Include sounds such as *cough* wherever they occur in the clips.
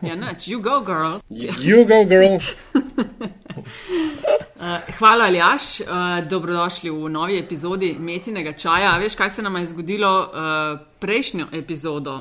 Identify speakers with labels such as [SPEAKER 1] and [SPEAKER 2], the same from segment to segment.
[SPEAKER 1] Ja, nič, you go, girl.
[SPEAKER 2] You go, girl.
[SPEAKER 1] Uh, *laughs* hvala, Aljaš. Uh, dobrodošli v novi epizodi Metinega čaja. Veš, kaj se nam je zgodilo uh, prejšnjo epizodo?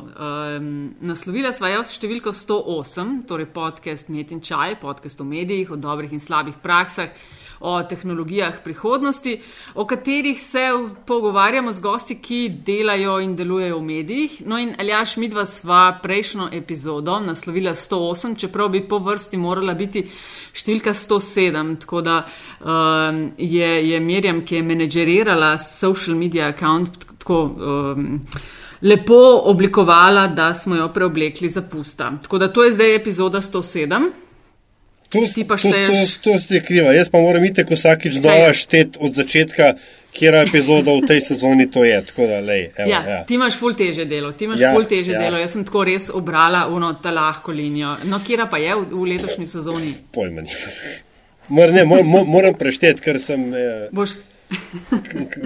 [SPEAKER 1] Naslovila sva jo s številko 108, torej podcast Metin čaj, podcast o medijih, o dobrih in slabih praksah o tehnologijah prihodnosti, o katerih se pogovarjamo z gosti, ki delajo in delujejo v medijih. No, in Aljaš, midva sva prejšnjo epizodo naslovila 108, čeprav bi po vrsti morala biti številka 107. Tako da um, je, je Mirjam, ki je menedžerirala social media account, tako. Um, Lepo oblikovala, da smo jo preoblekli za pusta. Tako da to je zdaj epizoda 107.
[SPEAKER 2] To, to, to, to ste kriva. Jaz pa moram iti, ko vsakič znova šteti od začetka, kjer je epizoda v tej sezoni. Da, lej, evo,
[SPEAKER 1] ja, ja. Ti imaš ful teže delo, ti imaš ja, ful teže ja. delo. Jaz sem tako res obrala uno ta lahko linijo. No, kje pa je v, v letošnji sezoni?
[SPEAKER 2] Pojmen. Mor, ne, mor, mor, moram prešteti, ker sem. Eh,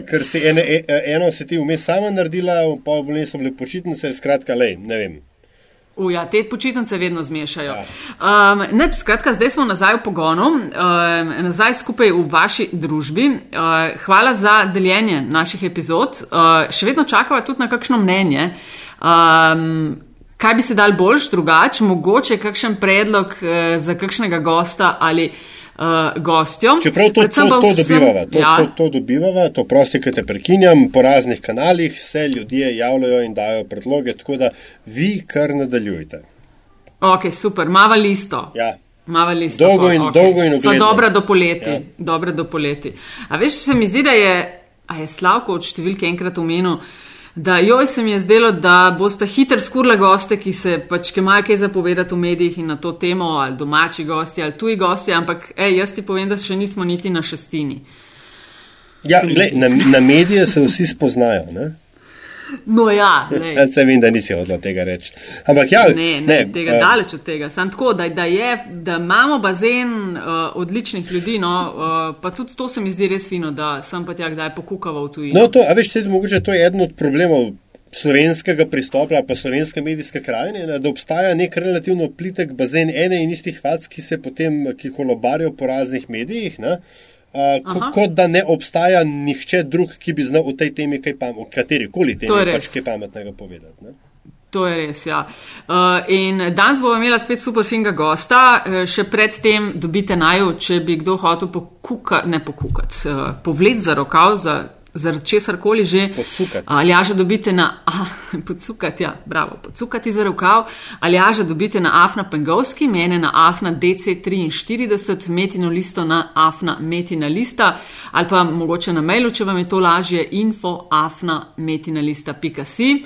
[SPEAKER 2] ker si ene, e, eno se ti vmes sama naredila, pa v bolni so bile počitnice, skratka, lej, ne vem.
[SPEAKER 1] Uja, te počitnice vedno zmešajo. Ja. Um, neč, skratka, zdaj smo nazaj v pogonu, um, nazaj skupaj v vaši družbi. Uh, hvala za deljenje naših epizod. Uh, še vedno čakava tudi na kakšno mnenje. Um, kaj bi se dal boljš, drugače, mogoče kakšen predlog uh, za kakšnega gosta ali uh, gostjo.
[SPEAKER 2] Čeprav to, to, to, to dobivava, to, ja. to, to dobivava, to prosti, ki te prekinjam, po raznih kanalih se ljudje javljajo in dajo predloge, tako da vi kar nadaljujte.
[SPEAKER 1] Ok, super, mava listo.
[SPEAKER 2] Ja.
[SPEAKER 1] Mava listo.
[SPEAKER 2] Dolgo in, okay. dolgo in
[SPEAKER 1] ugledno. Dobra do poleti. Ja. Dobra do poleti. A veš, se mi zdi, da je, a je Slavko od številke enkrat omenil, da joj se mi je zdelo, da boste hiter skurla goste, ki se pač, ki imajo kaj zapovedati v medijih in na to temo, ali domači gosti, ali tuji gosti, ampak ej, jaz ti povem, da še nismo niti na šestini.
[SPEAKER 2] Ja, gle, na, na medije se vsi spoznajo. Ne?
[SPEAKER 1] No, ja,
[SPEAKER 2] se *laughs* vem, da nisi odlo tega reči. Ampak ja,
[SPEAKER 1] ne, ne, ne tega uh, daleč od tega. Sam tako, da, da, je, da imamo bazen uh, odličnih ljudi, no, uh, pa tudi to se mi zdi res fino, da sem pa tja kdaj pokukal v tujino.
[SPEAKER 2] No, to, a veš, te, mogoče to je eden od problemov. Slovenskega pristopa, pa slovenske medijske krajine, da obstaja nek relativno plitek bazen ene in istih fac, ki se potem, ki holobarijo po raznih medijih. Ne? Uh, kot da ne obstaja nihče drug, ki bi znal o tej temi kaj pametnega, kateri koli temi, pač kaj pametnega povedati. Ne?
[SPEAKER 1] To je res, ja. Uh, in danes bomo imeli spet super finga gosta. Uh, še predtem dobite naju, če bi kdo hotel pokukati, ne pokukati, uh, povleti za rokav, za zaradi česar koli že. Ali ja, že dobite na, ah, *laughs* podsukati, ja, bravo, podsukati za rokav, ali ja, že dobite na Afna Pengovski, mene na Afna DC43, metino listo na Afna metina lista, ali pa mogoče na mailu, če vam je to lažje, info afna metina lista.si.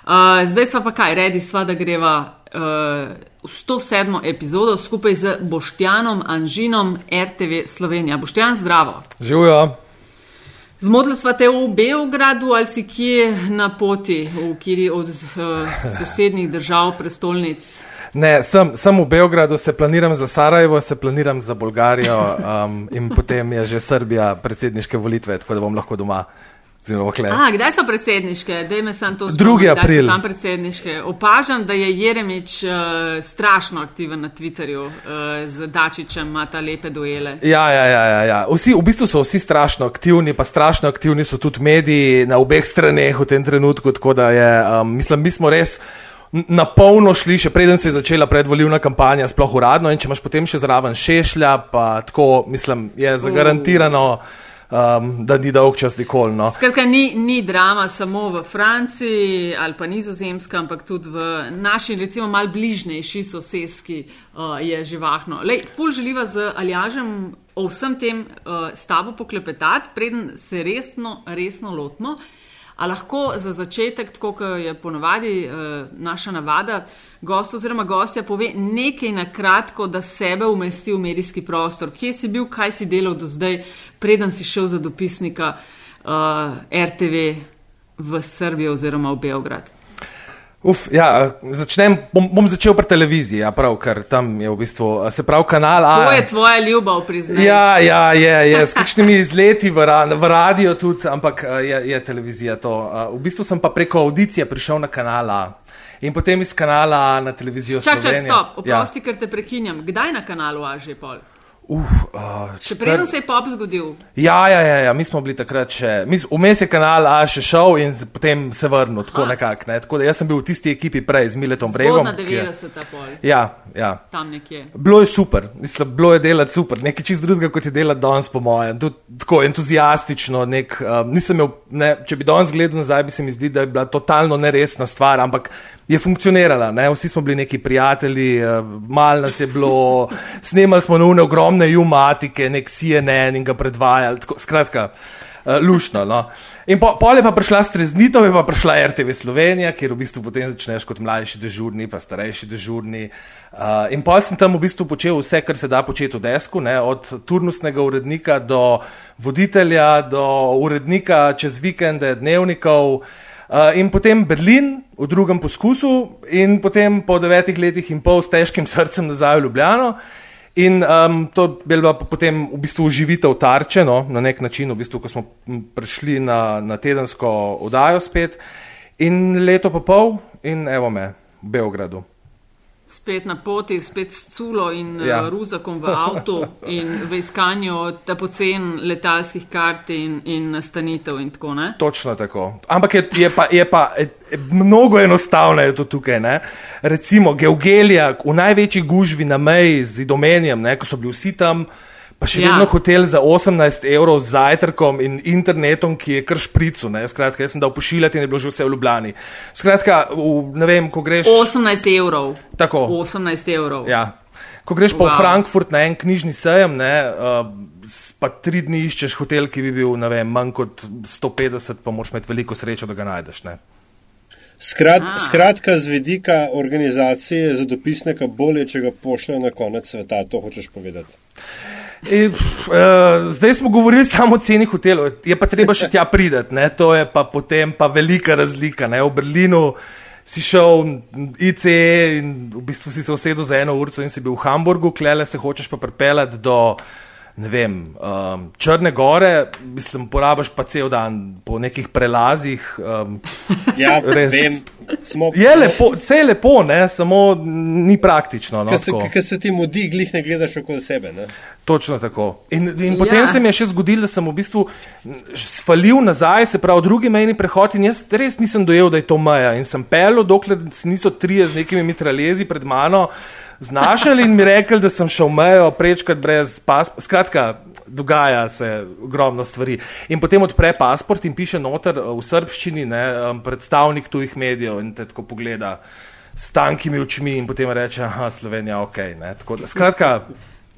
[SPEAKER 1] Uh, zdaj pa pa kaj, redi sva, da greva. Uh, 107. epizodo skupaj z Boštjanom Anžinom RTV Slovenija. Boštjan, zdravo.
[SPEAKER 3] Živijo.
[SPEAKER 1] Zmotili smo te v Beogradu ali si kje na poti, v kjeri od uh, sosednjih držav, prestolnic?
[SPEAKER 3] Ne, sem, sem v Beogradu, se planiram za Sarajevo, se planiram za Bolgarijo um, in potem je že Srbija predsedniške volitve, tako da bom lahko doma.
[SPEAKER 1] A, kdaj so predsedniške?
[SPEAKER 3] Drugi april.
[SPEAKER 1] Tam predsedniške. Opažam, da je Jeremič uh, strašno aktiven na Twitterju uh, z Dačičem, ima ta lepe duele.
[SPEAKER 3] Ja, ja, ja, ja, ja. Vsi, v bistvu so vsi strašno aktivni, pa strašno aktivni so tudi mediji na obeh straneh v tem trenutku. Je, um, mislim, mi smo res. Na polno šli, še preden se je začela predvoljivna kampanja, sploh uradno, in če imaš potem še zraven šešlja, pa tako, mislim, je zagarantirano. Uh um, da ni dolg čas nikoli. No.
[SPEAKER 1] Skratka, ni, ni drama samo v Franciji ali pa nizozemska, ampak tudi v naši, recimo, mal bližnejši sosedski uh, je živahno. Lej, ful želiva z Aljažem o vsem tem uh, s tabo poklepetati, preden se resno, resno lotimo. A lahko za začetek, tako kot je ponovadi uh, naša navada, gost oziroma gostja pove nekaj na kratko, da sebe umesti v medijski prostor. Kje si bil, kaj si delal do zdaj, preden si šel za dopisnika uh, eh, RTV v Srbijo oziroma v Beograd?
[SPEAKER 3] Uf, ja, začnem, bom, bom začel pri televiziji, ja, prav, ker tam je v bistvu se pravi kanal. A,
[SPEAKER 1] to je tvoja ljubav, priznaj.
[SPEAKER 3] Ja, ja, je, je, s kakšnimi izleti v, v radio tudi, ampak je, je televizija to. V bistvu sem pa preko audicije prišel na kanala. In potem iz kanala na televizijo.
[SPEAKER 1] Čak, čak,
[SPEAKER 3] Slovenija.
[SPEAKER 1] stop, oprosti, ja. ker te prekinjam. Kdaj na kanalu A že pol?
[SPEAKER 3] Uh, uh,
[SPEAKER 1] Še preden se je pop zgodil.
[SPEAKER 3] Ja, ja, ja, ja, mi smo bili takrat še, vmes je kanal A še šel in z- potem se vrnil, tako nekako. Ne? Tako da jaz sem bil v tisti ekipi prej z Miletom Bregom. Je-
[SPEAKER 1] 90-ta pol,
[SPEAKER 3] Ja, ja.
[SPEAKER 1] tam nekje.
[SPEAKER 3] Bilo je super, mislim, bilo je delati super, nekaj čist drugega, kot je delati danes, po mojem. Tudi tako entuzijastično. Nek, um, nisem imel, ne, če bi danes gledal nazaj, bi se mi zdi, da je bila totalno neresna stvar, ampak je funkcionirala. Ne? Vsi smo bili neki prijatelji, uh, mal nas je bilo, snemali smo une ogromne jumatike, nek CNN in ga predvajali. Tako, skratka. Uh, lušno. No. In po, pol je pa prišla streznitev, je pa prišla RTV Slovenija, kjer v bistvu potem začneš kot mlajši dežurni, pa starejši dežurni. Uh, in pol sem tam v bistvu počel vse, kar se da početi v desku, ne? od turnusnega urednika do voditelja, do urednika čez vikende, dnevnikov. Uh, in potem Berlin v drugem poskusu, in potem po devetih letih in pol s težkim *laughs* srcem nazaj v Ljubljano. In um, to je bila potem v bistvu uživitev tarče, no, na nek način, v bistvu, ko smo prišli na, na tedensko oddajo spet. In leto pa pol, in evo me, v Beogradu.
[SPEAKER 1] Spet na poti, spet s culo in
[SPEAKER 3] Ja.
[SPEAKER 1] ja. ruzakom v avtu *laughs* in v iskanju ta pocen letalskih kart in, in nastanitev in tako ne.
[SPEAKER 3] Točno tako. Ampak je, je pa, je pa e, e, mnogo enostavneje to tukaj. Ne? Recimo Geugelija v največji gužvi na meji z Idomenjem, ne? ko so bili vsi tam. Pa še
[SPEAKER 1] Ja.
[SPEAKER 3] vedno hotel za 18 evrov z zajtrkom in internetom, ki je kar špricu. Ne? Skratka, jaz sem dal pošiljati in je bilo že vse v Ljubljani. Skratka, v, ne vem, ko greš.
[SPEAKER 1] 18 evrov.
[SPEAKER 3] Tako.
[SPEAKER 1] 18 evrov.
[SPEAKER 3] Ja. Ko greš pa v
[SPEAKER 1] Wow.
[SPEAKER 3] Frankfurt na en knjižni sejem, ne, uh, pa tri dni iščeš hotel, ki bi bil ne vem, manj kot 150, pa moraš imeti veliko srečo, da ga najdeš. Ne.
[SPEAKER 2] Skrat,
[SPEAKER 1] Ah.
[SPEAKER 2] skratka, z vidika organizacije za dopisnika bolje, če ga pošljejo na konec sveta, to hočeš povedati.
[SPEAKER 3] E, pf, uh, zdaj smo govorili samo o ceni hotelov, je pa treba še tja prideti, ne, to je pa potem pa velika razlika. Ne. V Berlinu si šel ICE in v bistvu si se usedel za eno uro in si bil v Hamburgu, klele se hočeš pa pripeljati do. Ne vem, um, Črne gore, mislim, porabiš pa cel dan po nekih prelazih. Um,
[SPEAKER 2] Ja,
[SPEAKER 3] Res.
[SPEAKER 2] vem. Smo,
[SPEAKER 3] je lepo, vse je lepo, ne, samo ni praktično. No,
[SPEAKER 2] Ker se, ti mudi, glih ne gledaš okoli sebe. Ne?
[SPEAKER 3] Točno tako. In, in potem
[SPEAKER 1] Ja.
[SPEAKER 3] se mi je še zgodilo, da sem v bistvu svalil nazaj, se pravi, drugi mejni prehod in jaz res nisem dojel, da je to meja. In sem pel, dokler niso trije z nekimi mitraljezi pred mano znašali in mi rekli, da sem šel mejo prečkati brez pasporta. Skratka, dogaja se ogromno stvari. In potem odpre pasport in piše noter eh, v srbščini, ne, predstavnik tujih medijev in te tako pogleda s tankimi očmi in potem reče, aha, Slovenija, ok. Ne, tako skratka,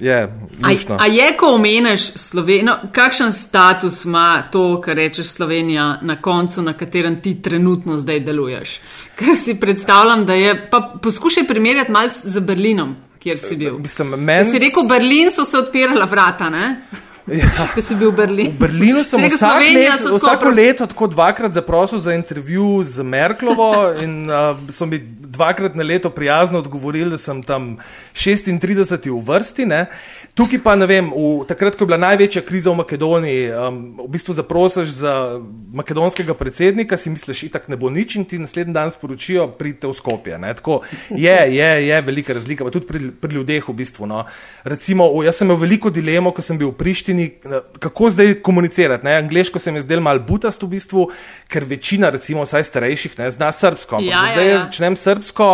[SPEAKER 3] je
[SPEAKER 1] A,
[SPEAKER 3] luštno.
[SPEAKER 1] a je, ko omeneš Slovenijo, kakšen status ima to, kar rečeš Slovenija na koncu, na katerem ti trenutno zdaj deluješ? Ker si predstavljam, da je, pa poskušaj primerjati malo z Berlinom, kjer si bil.
[SPEAKER 3] Mislim,
[SPEAKER 1] Ko
[SPEAKER 3] meni
[SPEAKER 1] si rekel Berlin, so se odpirala vrata, ne?
[SPEAKER 3] Ja.
[SPEAKER 1] Ko si bil v Berlinu.
[SPEAKER 3] V Berlinu sem
[SPEAKER 1] rekel,
[SPEAKER 3] vsak
[SPEAKER 1] Slovenija
[SPEAKER 3] let, vsako
[SPEAKER 1] pro-
[SPEAKER 3] leto tako dvakrat zaprosil za intervju z Merklovo *laughs* in uh, so mi dvakrat na leto prijazno odgovorili, da sem tam 36 v vrsti. Ne. Tukaj pa ne vem, v, takrat, ko je bila največja kriza v Makedoniji, um, v bistvu zaprosiš za makedonskega predsednika, si misliš, itak ne bo nič in ti naslednji dan sporočijo, pridite v Skopje. ne. Tako, je, je, je velika razlika, pa tudi pri, pri ljudeh v bistvu. No. Recimo, o, jaz sem imel veliko dilemo, ko sem bil v Prištini, eh, kako zdaj komunicirati. Ne? Angliško se mi je zdelo malo butast v bistvu, ker večina, recimo, vsaj starejših, ne zna srbsko. Ampak
[SPEAKER 1] Ja,
[SPEAKER 3] da
[SPEAKER 1] ja,
[SPEAKER 3] zdaj
[SPEAKER 1] ja.
[SPEAKER 3] jaz začnem srbsko.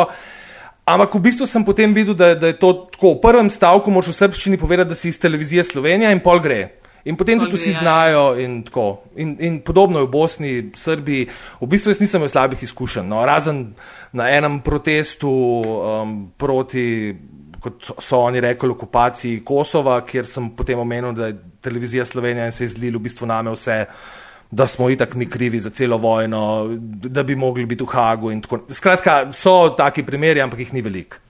[SPEAKER 3] Ampak v bistvu sem potem videl, da, da je to tako. V prvem stavku moraš v srbščini povedati, da si iz televizije Slovenija in pol gre. In potem tudi vsi
[SPEAKER 1] ja.
[SPEAKER 3] znajo in tako. In, in podobno je v Bosni, Srbiji. V bistvu jaz nisem imel slabih izkušenj. No, razen na enem protestu um, proti, kot so oni rekli, okupaciji Kosova, kjer sem potem omenil, da je televizija Slovenija in se je zlil v bistvu name vse. Da smo itak mi krivi za celo vojno, da bi mogli biti v Hagu. Skratka, so taki primeri, ampak jih ni veliko.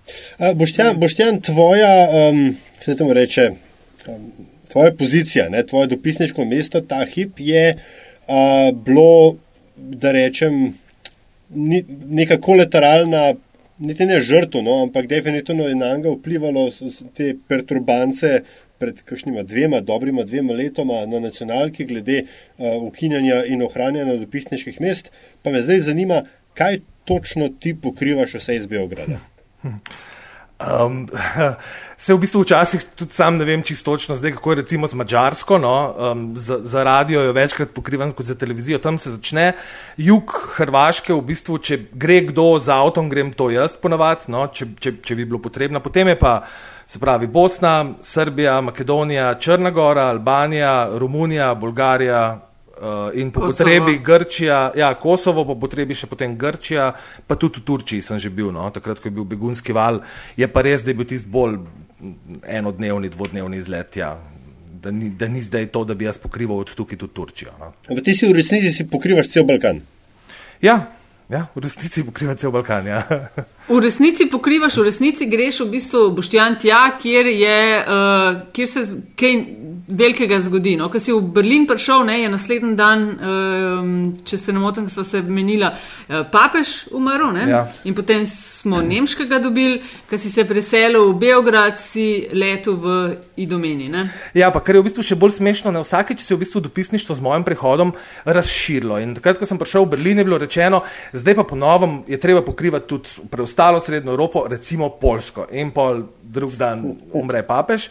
[SPEAKER 2] Boštjan, Boštjan, tvoja, um, se temu reče, um, tvoja pozicija, ne, tvoje dopisniško mesto, ta hip je uh, bilo, da rečem, ni, neka kolateralna, niti ne žrtev, no, ampak definitivno je na njega vplivalo te perturbance pred kakšnima dvema, dobrima dvema letoma na nacionalki glede uh, ukinjanja in ohranjanja dopisniških mest. Pa me zdaj zanima, kaj točno ti pokrivaš vse iz Beograda?
[SPEAKER 3] Um, *laughs* se v bistvu včasih tudi sam ne vem čisto točno, zdaj kako je recimo z Mačarsko, no, um, za, za radio jo večkrat pokrivam kot za televizijo, tam se začne jug Hrvaške, v bistvu, če gre kdo z avtom, grem to jaz ponavadi, no, če, če, če bi bilo potrebno. Potem je pa, se pravi, Bosna, Srbija, Makedonija, Črnagora, Albanija, Romunija, Bolgarija, Uh, in po Kosovo. potrebi Grčija, ja, Kosovo, po potrebi še potem Grčija, pa tudi v Turčiji sem že bil, no, takrat, ko je bil begunski val. Je pa res, da je bil tisti bolj enodnevni, dvodnevni izlet. Ja. Da ni, da ni zdaj to, da bi jaz pokrival od tukaj tudi Turčijo. No.
[SPEAKER 2] Ampak ti si v resnici si pokrivaš cel Balkan.
[SPEAKER 3] Ja, ja v resnici pokrivaš cel Balkan. Ja. *laughs*
[SPEAKER 1] V resnici pokrivaš, v resnici greš v bistvu boštjan tja, kjer, je, uh, kjer se kaj velikega zgodi. No? Ko si v Berlin prišel, ne, je naslednji dan, um, če se ne motim, smo se menila, uh, papež umrl ja. in potem smo nemškega dobili, ko si se preselil v Beograd, si letel v Idomeni. Ne?
[SPEAKER 3] Ja, pa kar je v bistvu še bolj smešno, ne vsakeč se je v bistvu dopisništvo z mojim prihodom razširilo. In takrat, ko sem prišel v Berlin, je bilo rečeno, zdaj pa ponovem je treba pokrivati tudi preostalo Srednjo Evropo, recimo Polsko. In pol drug dan umre papež.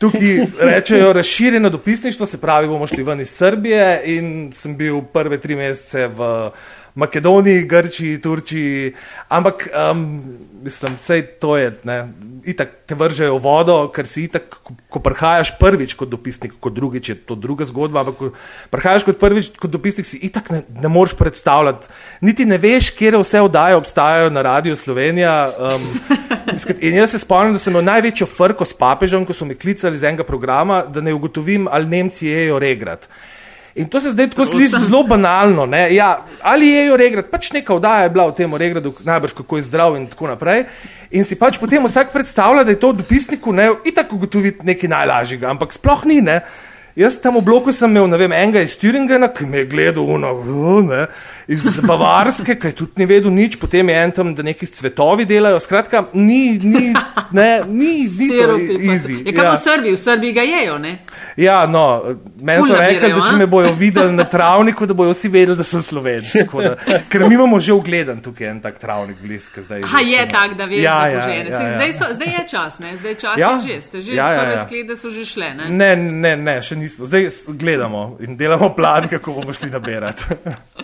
[SPEAKER 3] Tukaj rečejo razširjeno dopisništvo, se pravi, bomo šli ven iz Srbije in sem bil prve tri mesece v Makedoniji, Grčiji, Turčiji, ampak um, mislim, vse to je, ne, itak te vržejo v vodo, ker si itak, ko, ko prihajaš prvič kot dopisnik, kot drugič je to druga zgodba, ampak ko prihajaš kot prvič kot dopisnik, si itak ne, ne moreš predstavljati, niti ne veš, kje vse oddaje obstajajo na Radio Slovenija. Um, *laughs* in jaz se spomnim, da sem imel največjo frko s papežem, ko so me klicali z enega programa, da ne ugotovim, ali Nemci jejo regrat. In to se zdaj tako sliši zelo banalno. Ja, ali je jo regrat, pač neka oddaja je bila v tem regradu, najbrž kako je zdrav in tako naprej. In si pač potem vsak predstavlja, da je to v dopisniku ne, itak ugotoviti nekaj najlažjega, ampak sploh ni. Ne. Jaz tam v bloku sem imel vem, enega iz Turingena, ki me je gledal uno, ne, iz Bavarske, ki tudi ni vedel nič, potem je en tam, da neki cvetovi delajo. Skratka, ni, ni, ne, ni, ni easy.
[SPEAKER 1] Je kot ja. v Srbiji, v Srbiji ga jejo, ne?
[SPEAKER 3] Ja, no, meni so rekli, da če me bojo videli na travniku, da bojo vsi vedeli, da sem slovenc. Da, ker mi imamo že ugledan tukaj en tak travnik blizu.
[SPEAKER 1] Ha, je tak, da veš, ja, da ja, ja, ja. Zdaj, so, zdaj je čas, ne? Zdaj čas ja? je že, ste že ja, ja, prve ja. sklede so že šle, ne?
[SPEAKER 3] Ne, ne, ne, še nismo. Zdaj gledamo in delamo plan, kako bomo šli nabirati.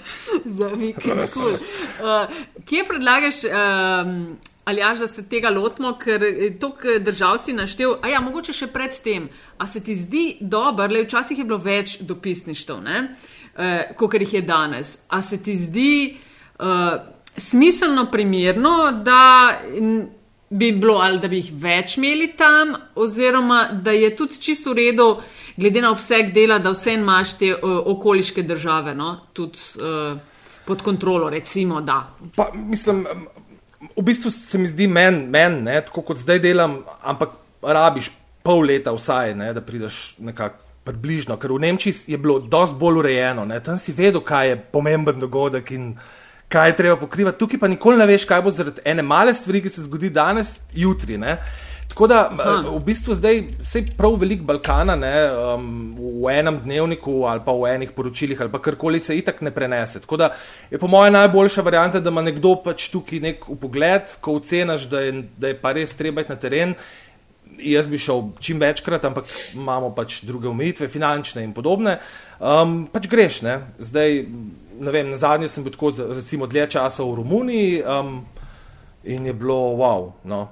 [SPEAKER 3] *laughs*
[SPEAKER 1] Za vikend, kul. Uh, kje predlagaš? Um, Ali až da se tega lotimo, ker to držav si naštel, a ja, mogoče še predtem, a se ti zdi dobro, le včasih je bilo več dopisništev, e, kot jih je danes. A se ti zdi uh, smiselno, primerno, da bi bilo ali da bi jih več imeli tam, oziroma da je tudi čisto v redu, glede na obseg dela, da vse imaš te uh, okoliške države, no? tudi uh, pod kontrolo, recimo.
[SPEAKER 3] Pa, mislim, v bistvu se mi zdi meni, men, tako kot zdaj delam, ampak rabiš pol leta vsaj, ne, da prideš nekako. Približno, ker v Nemčiji je bilo dosti bolj urejeno, ne? tam si vedel, kaj je pomemben dogodek in kaj je treba pokrivati. Tukaj pa nikoli ne veš, kaj bo zaradi ene male stvari, ki se zgodi danes, jutri. Ne? Tako da Aha. v bistvu zdaj se prav velik Balkana ne, um, v enem dnevniku ali pa v enih poročilih ali pa karkoli se itak ne prenese. Tako da je po mojem najboljša varianta, da ima nekdo pač tukaj nek upogled, ko ocenaš, da je, da je pa res treba iti na teren. Jaz bi šel čim večkrat, ampak imamo pač druge omejitve, finančne in podobne. Um, pač greš, ne. Zdaj, vem, na zadnje sem bil tako, recimo, dlje časa v Romuniji um, in je bilo wow. No.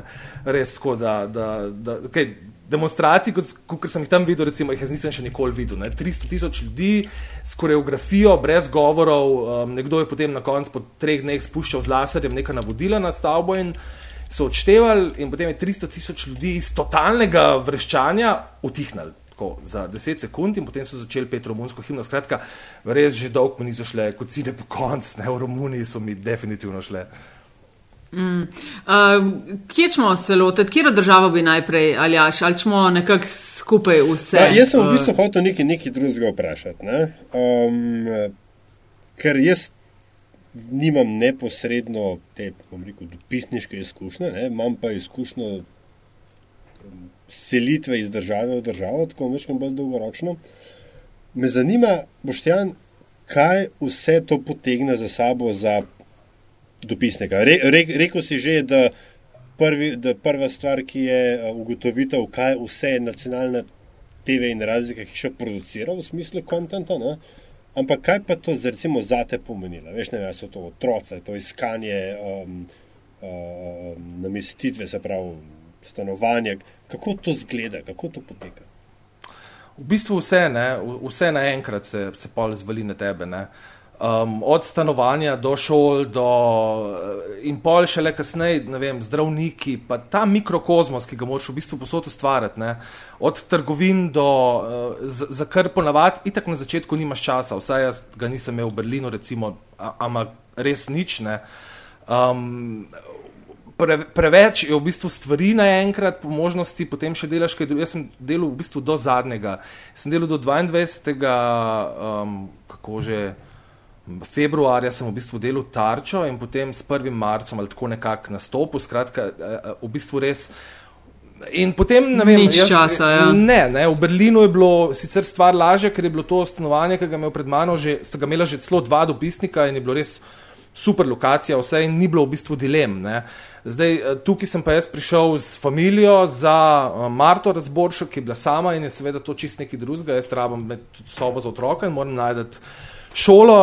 [SPEAKER 3] *laughs* Res tako, da. da, da okay, Demonstracij, kot, kot sem jih tam videl, recimo, jih nisem še nikoli videl. Ne? 300 tisoč ljudi s koreografijo, brez govorov, um, nekdo je potem na koncu po treh dneh spuščal z laserjem neka navodila na stavbo in so odštevali, in potem je 300 tisoč ljudi iz totalnega vreščanja utihnili tako, za 10 sekund in potem so začeli pet romunsko himno. Skratka, res že dolgo mi niso šle, kot si ne po koncu, ne v Romuniji so mi definitivno šle.
[SPEAKER 1] Mm. Uh, kje smo se lotili, kje državo bi najprej ali až, ali smo nekako skupaj vse? Ja,
[SPEAKER 2] jaz sem v bistvu hotel nekaj, nekaj drugega vprašati. Ne? Um, ker jaz nimam neposredno te rekel, dopisniške izkušnje, ne? imam pa izkušnjo selitve iz države v državo, tako večkrat bolj dolgoročno. Me zanima, Boštjan, kaj vse to potegne za sabo za dopisnika. Re, re, rekel si že, da, prvi, da prva stvar, ki je ugotovitev, kaj vse nacionalna TV in razlike hiša producira v smislu kontenta. Ampak kaj pa to recimo za te pomenilo? Veš, ne vem, so to otroci, to iskanje um, um, namestitve, se pravi stanovanje. Kako to zgleda, kako to poteka?
[SPEAKER 3] V bistvu vse, ne, vse naenkrat se, se pol zvali na tebe. Um, od stanovanja do šol, do, in pol še le kasneje, ne vem, zdravniki, pa ta mikrokozmos, ki ga moraš v bistvu posod ustvarjati, ne, od trgovin do, uh, za kar ponavadi, itak na začetku nimaš časa, vsaj jaz ga nisem imel v Berlinu, recimo, ampak res nič ne. Um, pre, preveč je v bistvu stvari naenkrat, po možnosti potem še delaš kaj drugega. Jaz sem delal v bistvu do zadnjega. Sem delal do 22. Um, kako že. Februarja sem v bistvu delal tarčo in potem s 1. marcem ali tako nekako nastopil, skratka, eh, eh, v bistvu res. In potem, ne vem,
[SPEAKER 1] nič jaz, časa. Ja.
[SPEAKER 3] Ne, ne, v Berlinu je bilo sicer stvar lažje, ker je bilo to stanovanje, ki ga imel pred mano, že, sta ga imela že celo dva dopisnika in je bilo res super lokacija, vse in ni bilo v bistvu dilem. Ne. Zdaj, eh, tukaj sem pa jaz prišel s familijo za eh, Marto Razboršo, ki je bila sama in je seveda to čist nekaj drugega. Jaz rabim sobo za otroka in moram najti šolo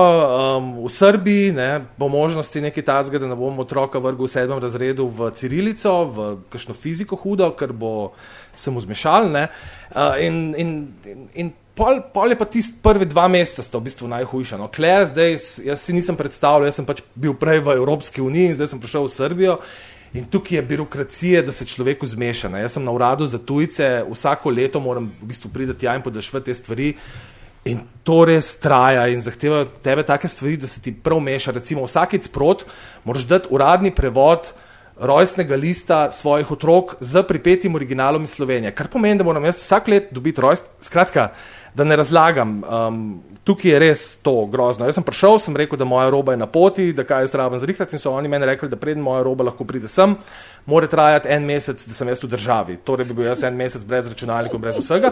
[SPEAKER 3] um, v Srbiji, ne, po možnosti nekaj tazga, da ne bom otroka vrgel v sedmem razredu v Cirilico, v kakšno fiziko hudo, ker bo se mu zmešal. Uh, in, in, in, in Pol, pol je pa tisti prvi dva meseca, sta v bistvu najhujša. No, Kler, zdaj jaz si nisem predstavljal, jaz sem pač bil prej v Evropski uniji in zdaj sem prišel v Srbijo. In tukaj je birokracija, da se človek zmeša. Ne. Jaz sem na uradu za tujce, vsako leto moram v bistvu priti tja in podaljšati te stvari. In to res traja in zahteva tebe take stvari, da se ti prav meša. Recimo vsakeč sprot moraš dati uradni prevod rojstnega lista svojih otrok z pripetim originalom iz Slovenije. Kar pomeni, da moram jaz vsak let dobiti rojst. Skratka, da ne razlagam. Um, tukaj je res to grozno. Jaz sem prišel, sem rekel, da moja roba je na poti, da kaj jaz rabim zrihtati in so oni meni rekli, da preden moja roba lahko pride sem, mora trajati en mesec, da sem jaz v državi. Torej bi bil jaz en mesec brez računalnikov, brez vsega.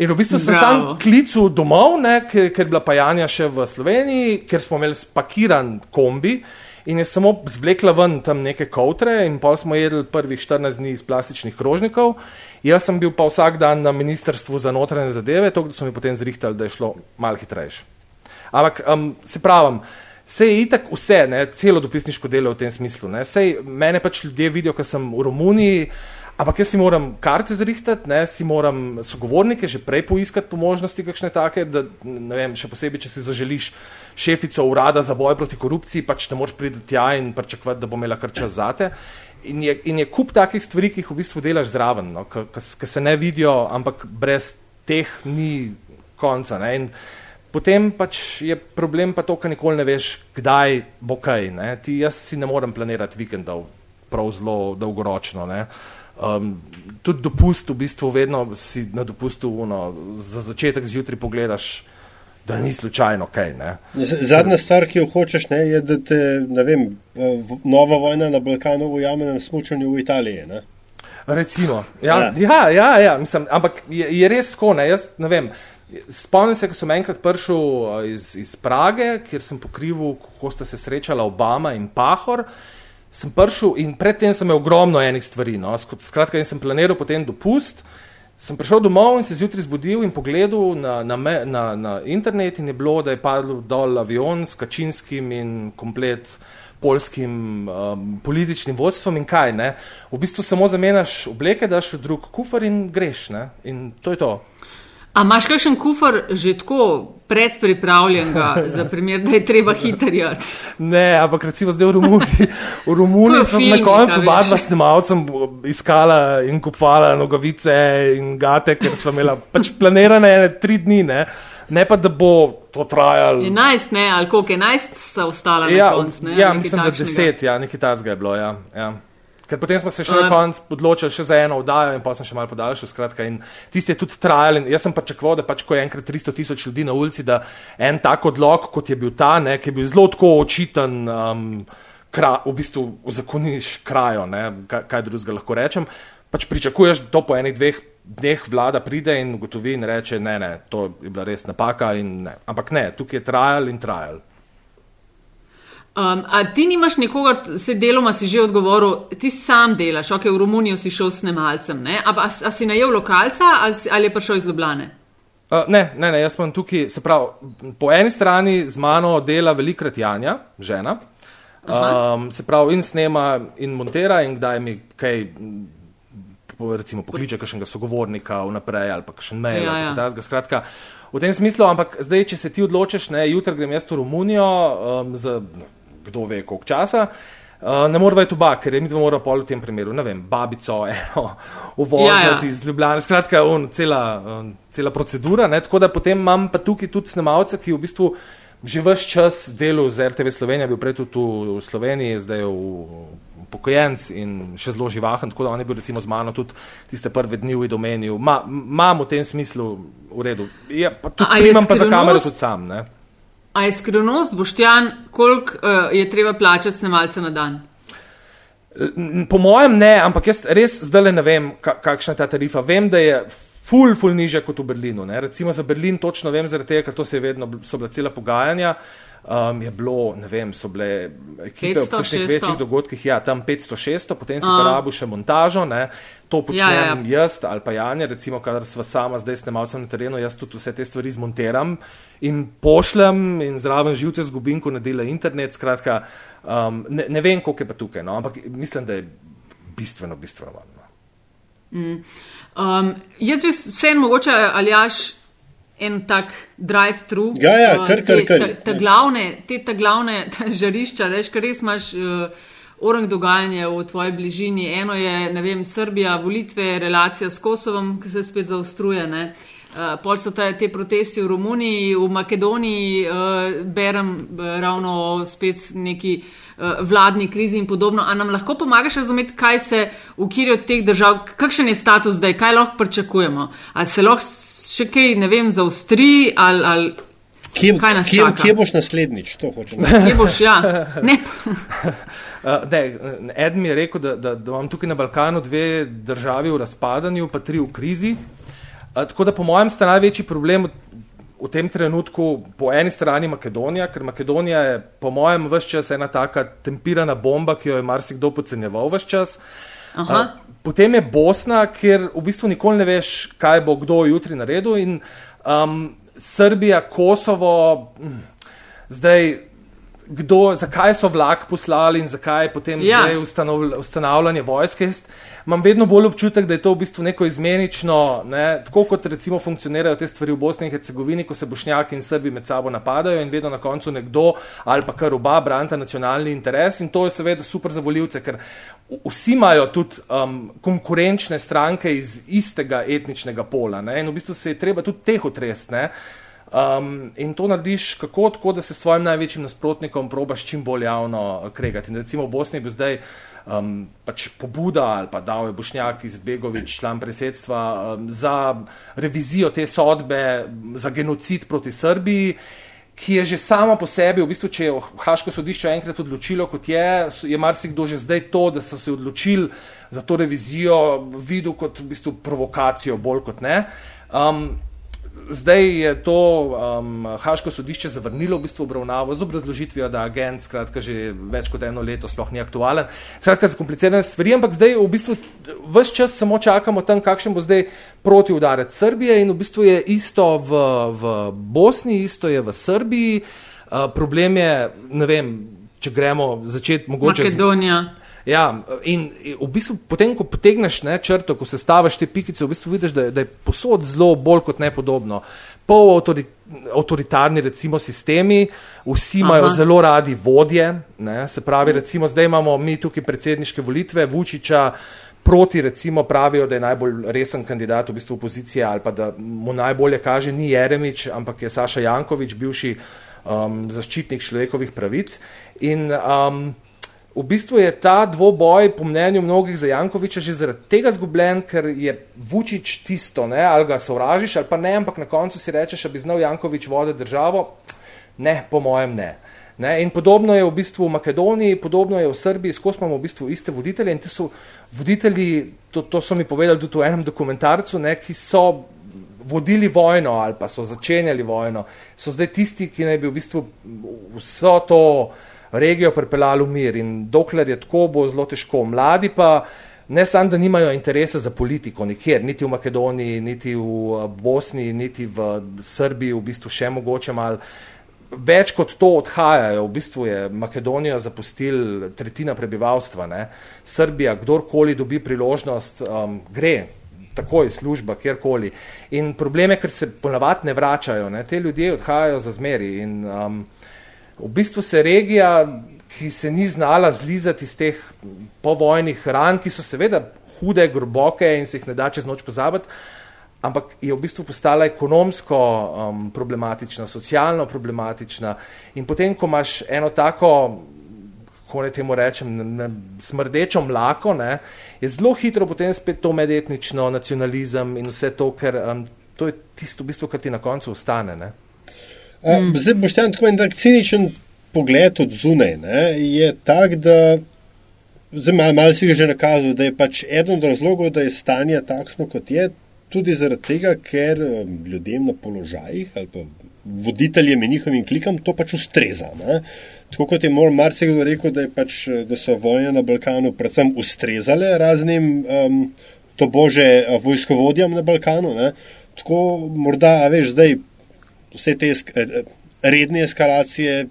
[SPEAKER 3] In v bistvu sem sam klicu domov, ne, ker, ker je bila pajanja še v Sloveniji, ker smo imeli spakiran kombi in je samo zvlekla ven tam neke koutre in pol smo jedli prvih 14 dni iz plastičnih krožnikov. Jaz sem bil pa vsak dan na ministrstvu za notranje zadeve, to so mi potem zrihtali, da je šlo malo hitrejše. Ampak um, se pravim, se je itak vse, ne, celo dopisniško delo v tem smislu. Sej, mene pač ljudje vidijo, ker sem v Romuniji, Ampak jaz si moram karte zrihtati, ne, si moram sogovornike že prej poiskati po možnosti, kakšne take, da ne vem, še posebej, če si zaželiš šefico urada za boj proti korupciji, pač ne moreš priti tja in pričakovati, da bo imela kar čas zate. In je, in je kup takih stvari, ki jih v bistvu delaš zraven, no, ki se ne vidijo, ampak brez teh ni konca. Ne, in potem pač je problem pa to, ker nikoli ne veš, kdaj bo kaj. Ne. Ti, jaz si ne morem planirati vikendov prav zelo dolgoročno. Ne. Um, tudi dopust, v bistvu, vedno si na dopustu, uno, za začetek zjutraj pogledaš, da ni slučajno kaj. Ne.
[SPEAKER 2] Zadnja stvar, ki jo hočeš, ne, je, da te vem, nova vojna na Balkanu ujame na smočanju v Italiji. Ne.
[SPEAKER 3] Recimo, ja, ja. ja, ja, ja mislim, ampak je, je res tako. Ne, jaz, ne vem, spomnim se, ko sem enkrat prišel iz, iz Prage, kjer sem pokrival, kako sta se srečala Obama in Pahor sem prišel in predtem sem imel ogromno enih stvari. No. Skratka, sem planiral potem dopust. Sem prišel domov in se zjutraj zbudil in pogledal na, na, na, na internet in je bilo, da je padel dol avion s kačinskim in komplet polskim um, političnim vodstvom in kaj. Ne. V bistvu samo zamenjaš obleke, daš v drug kufr in greš. Ne. In to je to.
[SPEAKER 1] A imaš kakšen kufr že tako predpripravljen, *laughs* za primer, da je treba hitrjati?
[SPEAKER 3] Ne, ampak recimo zdaj v Romuniji. V Romuniji smo na koncu oba dva snimalcem iskala in kupovala nogavice in gate, ker smo imela pač planirane tri dni. Ne? Ne pa, da bo to trajalo.
[SPEAKER 1] 11, ne, ali koliko 11 so ostale
[SPEAKER 3] ja,
[SPEAKER 1] na koncu?
[SPEAKER 3] Ja, mislim, takšnega. da 10, ja, nekaj takega je bilo. Ja, ja. Ker potem smo se še na koncu odločili še za eno oddajo in pa sem še malo podaljšal. Skratka, in tisti je tudi trajal. Jaz sem pričakoval, da pač, ko je enkrat 300 tisoč ljudi na ulici, da en tak odlog, kot je bil ta, ne, ki je bil zelo tako očiten, um, kra, v bistvu zakoniš krajo, ne, kaj, kaj drugega lahko rečem. Pač pričakuješ, da po enih dveh dneh vlada pride in ugotovi in reče, ne, ne, to je bila res napaka. Ne. Ampak ne, tukaj je trajal in trajal.
[SPEAKER 1] Um, a ti nimaš nekoga, se deloma si že odgovoril, ti sam delaš, ok, v Romunijo si šel s nemalcem, ne? a, a, a si najel lokalca ali, ali je prišel iz Ljubljane?
[SPEAKER 3] Uh, ne, ne, ne, jaz sem tukaj, se pravi, po eni strani z mano dela velikrat Janja, žena, um, se pravi, in snema in montira, in kdaj mi kaj, recimo, pokliče kakšnega sogovornika vnaprej ali pa kakšen mail.
[SPEAKER 1] Ja,
[SPEAKER 3] ali
[SPEAKER 1] ja.
[SPEAKER 3] pa takega, skratka, v tem smislu, ampak zdaj, če se ti odločiš, ne, jutri grem jaz v Romunijo, um, za kdo ve koliko časa. Uh, ne moramo iti v bak, ker je mi dva mora pol v tem primeru, ne vem, babico, *laughs* eno, uvoziti
[SPEAKER 1] Ja, ja.
[SPEAKER 3] iz Ljubljana, skratka, un, cela, um, cela procedura. Ne, tako da potem imam pa tukaj tudi snemalce, ki v bistvu že vse čas delal z RTV Slovenija, bil prej tudi v Sloveniji, zdaj je v pokojenc in še zelo živahen, tako da on je bil recimo z mano tudi tiste prve dni v domeniju. Ma, imam v tem smislu v redu. Je, pa tudi
[SPEAKER 1] A je
[SPEAKER 3] primam pa za kamero tudi sam. Ne.
[SPEAKER 1] A je skrivnost, Boštjan, koliko uh, je treba plačati snemalce na dan?
[SPEAKER 3] Po mojem ne, ampak jaz res zdaj ne vem, ka, kakšna je ta tarifa. Vem, da je ful, ful nižja kot v Berlinu. Ne. Recimo za Berlin točno vem, zaradi tega, ker to se je vedno, so bila cela pogajanja. Um, je bilo, ne vem, so bile ekipe
[SPEAKER 1] 500,
[SPEAKER 3] v kakšnih
[SPEAKER 1] 600.
[SPEAKER 3] večjih dogodkih, ja, tam 500-600, potem si
[SPEAKER 1] A.
[SPEAKER 3] pa rabu še montažo, ne. to počnem
[SPEAKER 1] Ja, ja, ja.
[SPEAKER 3] jaz ali pa Janja, recimo, kadar sva sama zdaj snemalcem na terenu, jaz tudi vse te stvari zmontiram in pošljem in zraven živce zgubim, ko ne dela internet, skratka, um, ne, ne vem, koliko je pa tukaj, no, ampak mislim, da je bistveno, bistveno manj. No.
[SPEAKER 1] Um, jaz bi vseeno mogoče aljaš en tak drive-thru.
[SPEAKER 2] Ja, ja,
[SPEAKER 1] uh,
[SPEAKER 2] kar, kar,
[SPEAKER 1] te-
[SPEAKER 2] kar.
[SPEAKER 1] ta- ta glavne, te ta glavne *laughs* ta žarišča, veš, ker res imaš uh, orang dogajanje v tvoji bližini. Eno je, ne vem, Srbija, volitve, relacija s Kosovom, ki se spet zaostruje. Ne? Uh, pol so te, te protesti v Romuniji, v Makedoniji, uh, berem uh, ravno spet neki uh, vladni krizi in podobno. A nam lahko pomagaš razumeti, kaj se v kiri od teh držav, kakšen je status zdaj, kaj lahko pričakujemo? Ali se lahko še kaj, ne vem, zaostri ali. ali
[SPEAKER 2] Kje, kje, kje boš naslednjič? To reči. *laughs*
[SPEAKER 1] Kje boš, ja? Ne,
[SPEAKER 3] Uh, *laughs* ne, eden mi je rekel, da, da, da imam tukaj na Balkanu dve državi v razpadanju, pa tri v krizi. Uh, tako da po mojem sta največji problem v, tem trenutku po eni strani Makedonija, ker Makedonija je po mojem vse čas ena taka tempirana bomba, ki jo je marsikdo podcenjeval vse čas.
[SPEAKER 1] Aha.
[SPEAKER 3] Potem je Bosna, kjer v bistvu nikoli ne veš, kaj bo kdo jutri naredil. In um, Srbija, Kosovo, hm, zdaj. Kdo, zakaj so vlak poslali in zakaj je potem
[SPEAKER 1] Ja.
[SPEAKER 3] zdaj ustanov, ustanavljanje vojske. Jaz Imam vedno bolj občutek, da je to v bistvu neko izmenično, ne, tako kot recimo funkcionirajo te stvari v Bosni in Hercegovini, ko se bošnjaki in Srbi med sabo napadajo in vedno na koncu nekdo ali pa kar oba branta nacionalni interes in to je seveda super za voljivce, ker vsi imajo tudi um, konkurenčne stranke iz istega etničnega pola ne, in v bistvu se je treba tudi teh otrest. Um, in to narediš kako tako, da se s svojim največjim nasprotnikom probaš čim bolj javno eh, kregati. In recimo v Bosni je bil zdaj um, pač pobuda ali pa dal je Bošnjak Izetbegovič, član predsedstva, um, za revizijo te sodbe za genocid proti Srbiji. Ki je že sama po sebi, v bistvu, če je Haško sodišče enkrat odločilo, kot je, je marsikdo že zdaj to, da so se odločili za to revizijo, videl kot v bistvu provokacijo, bolj kot ne. Um, Zdaj je to um, Haško sodišče zavrnilo v bistvu obravnavo z obrazložitvijo, da agent skratka že več kot eno leto sploh ni aktualen. Skratka, zakomplicirane stvari, ampak zdaj v bistvu vse čas samo čakamo tam, kakšen bo zdaj protiudarec Srbije in v bistvu je isto v, v Bosni, isto je v Srbiji. Uh, problem je, ne vem, če gremo začeti mogoče z
[SPEAKER 1] Makedonija.
[SPEAKER 3] Ja, in v bistvu, potem, ko potegneš ne, črto, ko se staviš te pikice, v bistvu vidiš, da, je- da je posod zelo bolj kot nepodobno. Pol avtori, avtoritarni, recimo, sistemi, vsi imajo
[SPEAKER 1] Aha.
[SPEAKER 3] zelo radi vodje. Ne, se pravi, recimo, zdaj imamo mi tukaj predsedniške volitve, Vučiča. Proti, recimo, pravijo, da je najbolj resen kandidat v bistvu opozicije, ali pa da mu najbolje kaže ni Jeremič, ampak je Saša Jankovič, bivši um, zaščitnik človekovih pravic. In um, v bistvu je ta dvoboj, po mnenju mnogih, za Jankoviča že zaradi tega zgubljen, ker je Vučić tisto, ne, ali ga sovražiš, ali pa ne, ampak na koncu si rečeš, da bi znal Jankovič voditi državo. Ne, po mojem ne. Ne, in podobno je v bistvu v Makedoniji, podobno je v Srbiji, skozi imamo v bistvu iste voditelje in ti so voditelji, to, to so mi povedali tudi v enem dokumentarcu, ne, ki so vodili vojno ali pa so začenjali vojno, so zdaj tisti, ki naj bi v bistvu vso to regijo pripeljali v mir in dokler je tako, bo zelo težko. Mladi pa ne samo, da nimajo interesa za politiko nikjer, niti v Makedoniji, niti v Bosni, niti v Srbiji, v bistvu še mogoče malo več kot to odhajajo. V bistvu je Makedonijo zapustil tretjina prebivalstva. Ne. Srbija, kdorkoli dobi priložnost, um, gre takoj služba, kjerkoli. In probleme, ker se ponavadi ne vračajo, ne. te ljudje odhajajo za zmeri. In um, v bistvu se regija, ki se ni znala zlizati iz teh povojnih ran, ki so seveda hude, groboke in se jih ne da čez noč pozabiti, ampak je v bistvu postala ekonomsko um, problematična, socialno problematična. In potem, ko imaš eno tako, kako ne temu rečem, ne, ne, smrdečo mlako, ne, je zelo hitro potem spet to medetnično nacionalizem in vse to, ker um, to je tisto, v bistvu, kar ti na koncu ostane. Ne.
[SPEAKER 2] Um, zdaj boš tam tako en tak ciničen pogled od zunaj. Ne, je tak, da. Zdaj, malo mal si ga že nakazal, da je pač eden od razlogov, da je stanje takšno, kot je, tudi zaradi tega, ker um, ljudem na položajih ali pa voditeljem in njihovim klikam to pač ustreza. Ne? Tako kot je mor marsikdo rekel, da, pač, da so vojne na Balkanu predvsem ustrezale raznim um, to bože vojskovodjam na Balkanu. Ne? Tako morda, a veš, zdaj vse te esk eh, redne eskalacije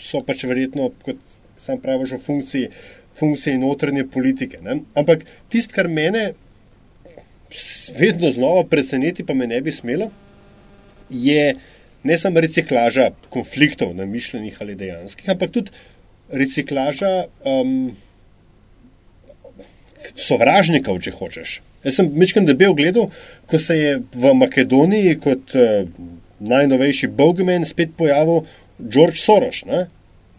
[SPEAKER 2] so pač verjetno, kot sam praviš, v funkciji, funkciji notranje politike. Ne? Ampak tisto, kar mene vedno znova preseneti, pa me ne bi smelo, je ne samo reciklaža konfliktov, namišljenih ali dejanskih, ampak tudi reciklaža um, sovražnikov, če hočeš. Jaz sem večkrat debel gledal, ko se je v Makedoniji kot uh, najnovejši bogman spet pojavil George Soros, ne?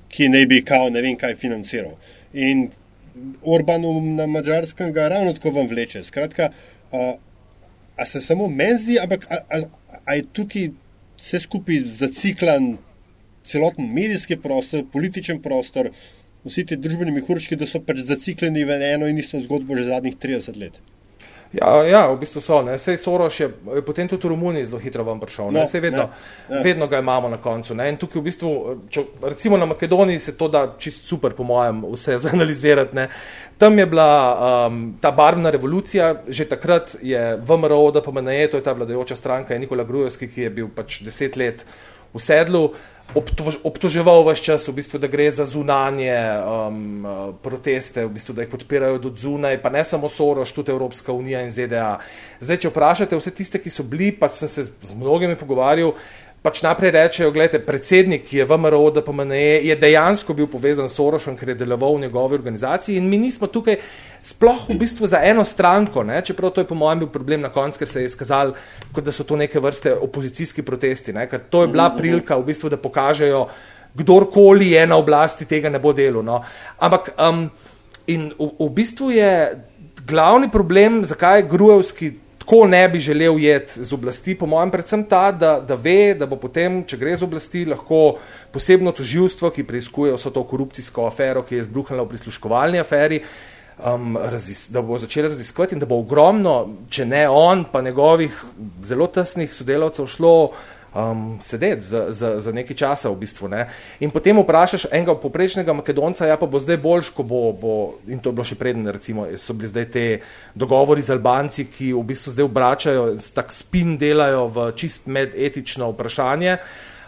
[SPEAKER 2] ki naj bi kao ne vem kaj financiral. In Orbanu na mačarskem ga ravno tako vam vleče. Skratka, uh, A se samo meni zdi, ampak a, a, a je tukaj vse skupaj zaciklan celoten medijski prostor, političen prostor, vsi ti družbeni mehurčki, da so pač zacikleni v eno in isto zgodbo že zadnjih 30 let.
[SPEAKER 3] Ja, ja, v bistvu so. Ne. Sej Soros je potem tudi v Romuniji zelo hitro vam prišel. No, Sej vedno, ne, ne. vedno ga imamo na koncu. Ne. In tukaj v bistvu, če, recimo na Makedoniji se to da čist super, po mojem, vse *laughs* zanalizirati. Ne. Tam je bila um, ta barvna revolucija, že takrat je VMRO, da pa me je, to je ta vladajoča stranka, je Nikola Grujevski, ki je bil pač deset let v sedlu obtoževal vse čas, v bistvu, da gre za zunanje um, proteste, v bistvu, da jih podpirajo do zunaj, pa ne samo Soros, tudi Evropska unija in ZDA. Zdaj, če vprašate vse tiste, ki so bili, pa sem se z mnogimi pogovarjal, pač naprej rečejo, gledajte, predsednik, ki je v MRO, da pomeneje, je dejansko bil povezan s Sorošem, ker je deloval v njegovi organizaciji in mi nismo tukaj sploh v bistvu za eno stranko, ne? čeprav to je po mojem bil problem na koncu, ker se je izkazal, da so to neke vrste opozicijski protesti, ne? ker to je bila prilika v bistvu, da pokažejo, kdorkoli je na oblasti, tega ne bo delo. No? Ampak um, in v, v bistvu je glavni problem, zakaj je Grujevski tako ne bi želel jeti z oblasti, po mojem, predvsem ta, da, da ve, da bo potem, če gre z oblasti, lahko posebno toživstvo, ki preizkuje vso to korupcijsko afero, ki je izbruhnila v prisluškovalni aferi, um, razis, da bo začela raziskovati in da bo ogromno, če ne on, pa njegovih zelo tesnih sodelavcev šlo um, sedeti za, za, za nekaj časa v bistvu. Ne. In potem vprašaš enega poprečnega Makedonca, ja pa bo zdaj boljš, ko bo, bo, in to je bilo še preden, recimo, so bili zdaj te dogovori z Albanci, ki v bistvu zdaj obračajo, tak spin delajo v čist medetično vprašanje.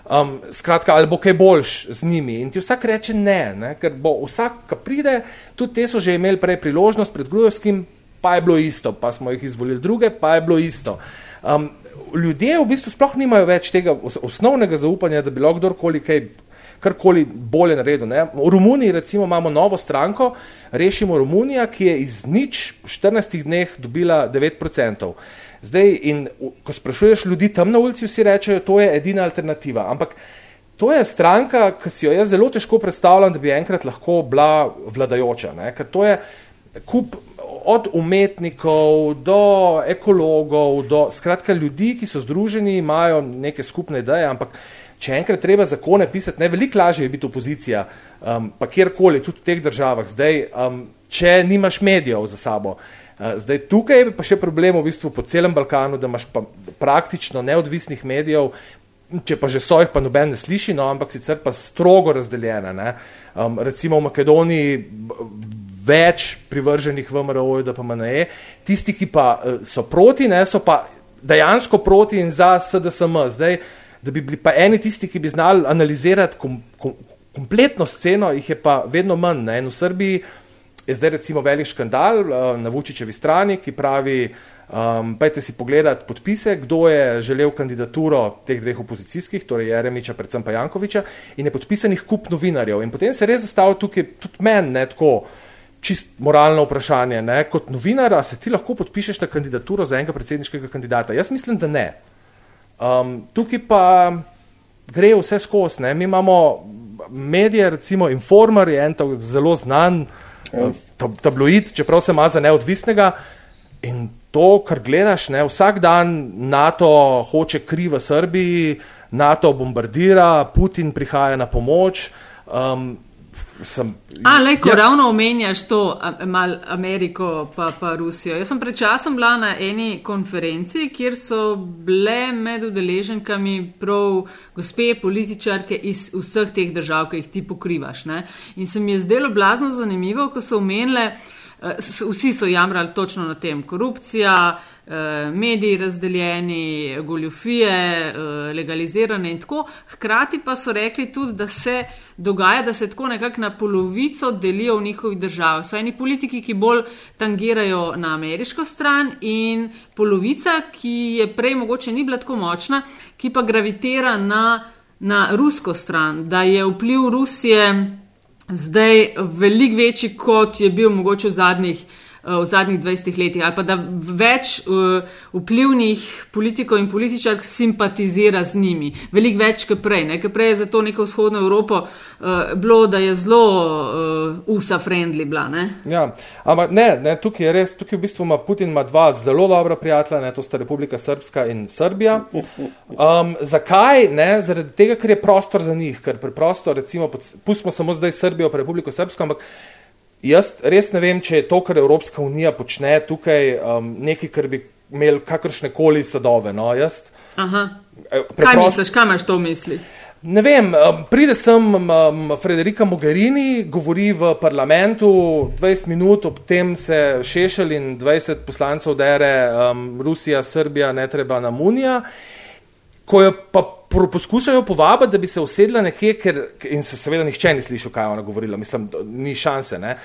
[SPEAKER 3] Um, skratka, ali bo kaj boljš z njimi. In ti vsak reče ne, ne, ker bo vsak, ki pride, tudi te so že imeli prej priložnost pred Grujevskim, pa je bilo isto, pa smo jih izvolili druge, pa je bilo isto. Um, ljudje v bistvu sploh nimajo več tega osnovnega zaupanja, da bi lahko kdorkoli kaj karkoli bolje naredil. Ne? V Romuniji recimo imamo novo stranko, rešimo Romunija, ki je iz nič v 14 dneh dobila 9%. Zdaj, in ko sprašuješ ljudi tam na ulici, vsi rečejo, to je edina alternativa. Ampak to je stranka, ki si jo jaz zelo težko predstavljam, da bi enkrat lahko bila vladajoča. Ne? Ker to je kup od umetnikov do ekologov, do skratka ljudi, ki so združeni, imajo neke skupne ideje, ampak če enkrat treba zakone pisati, ne veliko lažje je biti opozicija, um, pa kjerkoli, tudi v teh državah, zdaj, um, če nimaš medijev za sabo. Uh, zdaj, tukaj je pa še problem v bistvu po celem Balkanu, da imaš pa praktično neodvisnih medijev, če pa že so jih, pa noben ne sliši, no, ampak sicer pa strogo razdeljene. Um, recimo v Makedoniji več privrženih v MRO-ju, da pa MNE, tisti, ki pa uh, so proti, ne, so pa dejansko proti in za SDSM. Zdaj, da bi bili pa eni tisti, ki bi znali analizirati kom, kom, kompletno sceno, jih je pa vedno manj. Ne. In v Srbiji je zdaj recimo velik škandal uh, na Vučičevi strani, ki pravi, Um, Pejte si pogledati podpise, kdo je želel kandidaturo teh dveh opozicijskih, torej Jeremiča, predvsem pa Jankoviča, in je podpisanih kup novinarjev. In potem se res zastavlja tukaj tudi meni, ne tako čist moralno vprašanje, ne, kot novinar, se ti lahko podpišeš na kandidaturo za enega predsedniškega kandidata. Jaz mislim, da ne. Um, tukaj pa gre vse skozi. Mi imamo medije, recimo Informer je en zelo znan ja. tabloid, čeprav se ima za neodvisnega. In to, kar gledaš, ne, vsak dan NATO hoče kri v Srbiji, NATO bombardira, Putin prihaja na pomoč. Um,
[SPEAKER 1] sem, A, le, ko ja. ravno omenjaš to, mal Ameriko pa, pa Rusijo. Jaz sem pred časom bila na eni konferenci, kjer so bile med udeleženkami prav gospe političarke iz vseh teh držav, ki jih ti pokrivaš. Ne? In se mi je zdelo blazno zanimivo, ko so omenile, vsi so jamrali točno na tem. Korupcija, eh, mediji razdeljeni, goljufije, eh, legalizirane in tako. Hkrati pa so rekli tudi, da se dogaja, da se tako nekako na polovico delijo v njihovih državah. So eni politiki, ki bolj tangirajo na ameriško stran in polovica, ki je prej mogoče ni bila tako močna, ki pa gravitira na, na rusko stran, da je vpliv Rusije zdaj veliko večji, kot je bil mogoče v zadnjih, v zadnjih 20 letih, ali pa da več uh, vplivnih politikov in političark simpatizira z njimi, veliko več kot prej. Nekaj prej je za to neko vzhodno Evropo uh, bilo, da je zelo uh, USA-friendly bila. Ne?
[SPEAKER 3] Ja, ampak ne, ne, tukaj je res, tukaj v bistvu ima Putin ima dva zelo dobra prijatelja, ne, to sta Republika Srpska in Srbija. Um, zakaj? Ne, zaradi tega, ker je prostor za njih, ker preprosto, recimo, pustimo samo zdaj Srbijo, pa Republiko Srpsko, ampak Jaz res ne vem, če je to, kar Evropska unija počne tukaj, um, nekaj, kar bi imel kakršne koli sadove. No, jaz,
[SPEAKER 1] Aha. Eh, preprost... Kaj misliš, kaj imaš to v misli?
[SPEAKER 3] Ne vem, um, pride sem um, Frederika Mogherini, govori v parlamentu 20 minut, ob tem se Šešelj in 20 poslancev dere um, Rusija, Srbija, ne treba nam Unija. Ko jo pa poskušajo povabiti, da bi se usedla nekje, ker, in se seveda nihče ni slišal, kaj je ona govorila, mislim, ni šanse. Ne?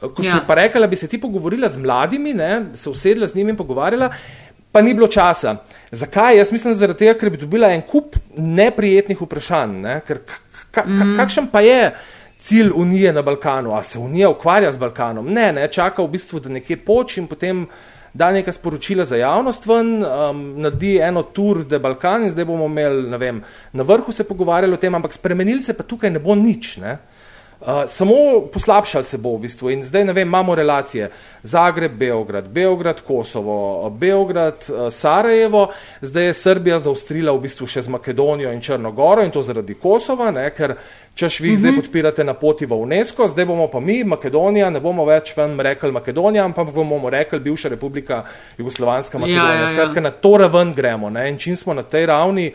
[SPEAKER 3] Ko ja. si pa rekla, da bi se ti pogovorila z mladimi, ne? se usedla z njimi in pogovarjala, pa ni bilo časa. Zakaj? Jaz mislim, zaradi tega, ker bi dobila en kup neprijetnih vprašanj. Ne? Ker, ka, ka, mm. Kakšen pa je cilj Unije na Balkanu? A se Unija ukvarja z Balkanom? Ne, ne, čaka v bistvu, da nekje poč in potem da neka sporočila za javnost ven, um, naredi eno tur de Balkan in zdaj bomo imeli, ne vem, na vrhu se pogovarjali o tem, ampak spremenili se pa tukaj ne bo nič. Ne? Uh, samo poslabšal se bo v bistvu in zdaj ne vem, imamo relacije Zagreb, Beograd, Beograd, Kosovo, Beograd, uh, Sarajevo, zdaj je Srbija zaustrila v bistvu še z Makedonijo in Črnogoro in to zaradi Kosova, ne, ker češ vi uh -huh. zdaj mhm. podpirate na poti v UNESCO, zdaj bomo pa mi, Makedonija, ne bomo več vam rekli Makedonija, ampak bomo rekli bivša republika Jugoslovanska Makedonija. Ja, ja, ja. Skratka, na to raven gremo ne, in čim smo na tej ravni,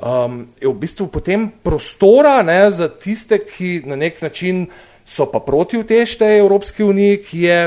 [SPEAKER 3] um, je v bistvu potem prostora ne, za tiste, ki na nek način so pa proti v tešte Evropske unije, ki je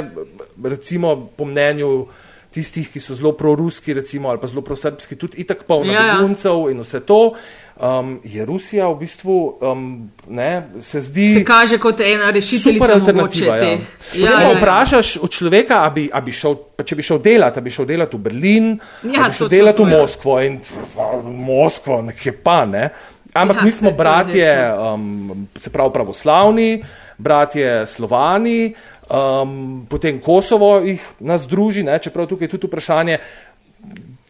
[SPEAKER 3] recimo po mnenju tistih, ki so zelo proruski, recimo, ali pa zelo prosrbski, tudi itak polno ja, ja. beguncev in vse to. Um, je Rusija v bistvu, um, ne, se zdi.
[SPEAKER 1] Se kaže kot ena rešiteljica. Super alternativa. Ja.
[SPEAKER 3] Ja, ja, ja. Vprašaš od človeka, a bi, a bi šel, pa če bi šel delati, a bi šel delati v Berlin, ja, bi šel delati v Moskvo in v Moskvo, nekje pa ne. Ampak ja, mi smo bratje, um, se pravi pravoslavni, bratje slovani, um, potem Kosovo jih nas druži, ne, čeprav tukaj je tudi vprašanje,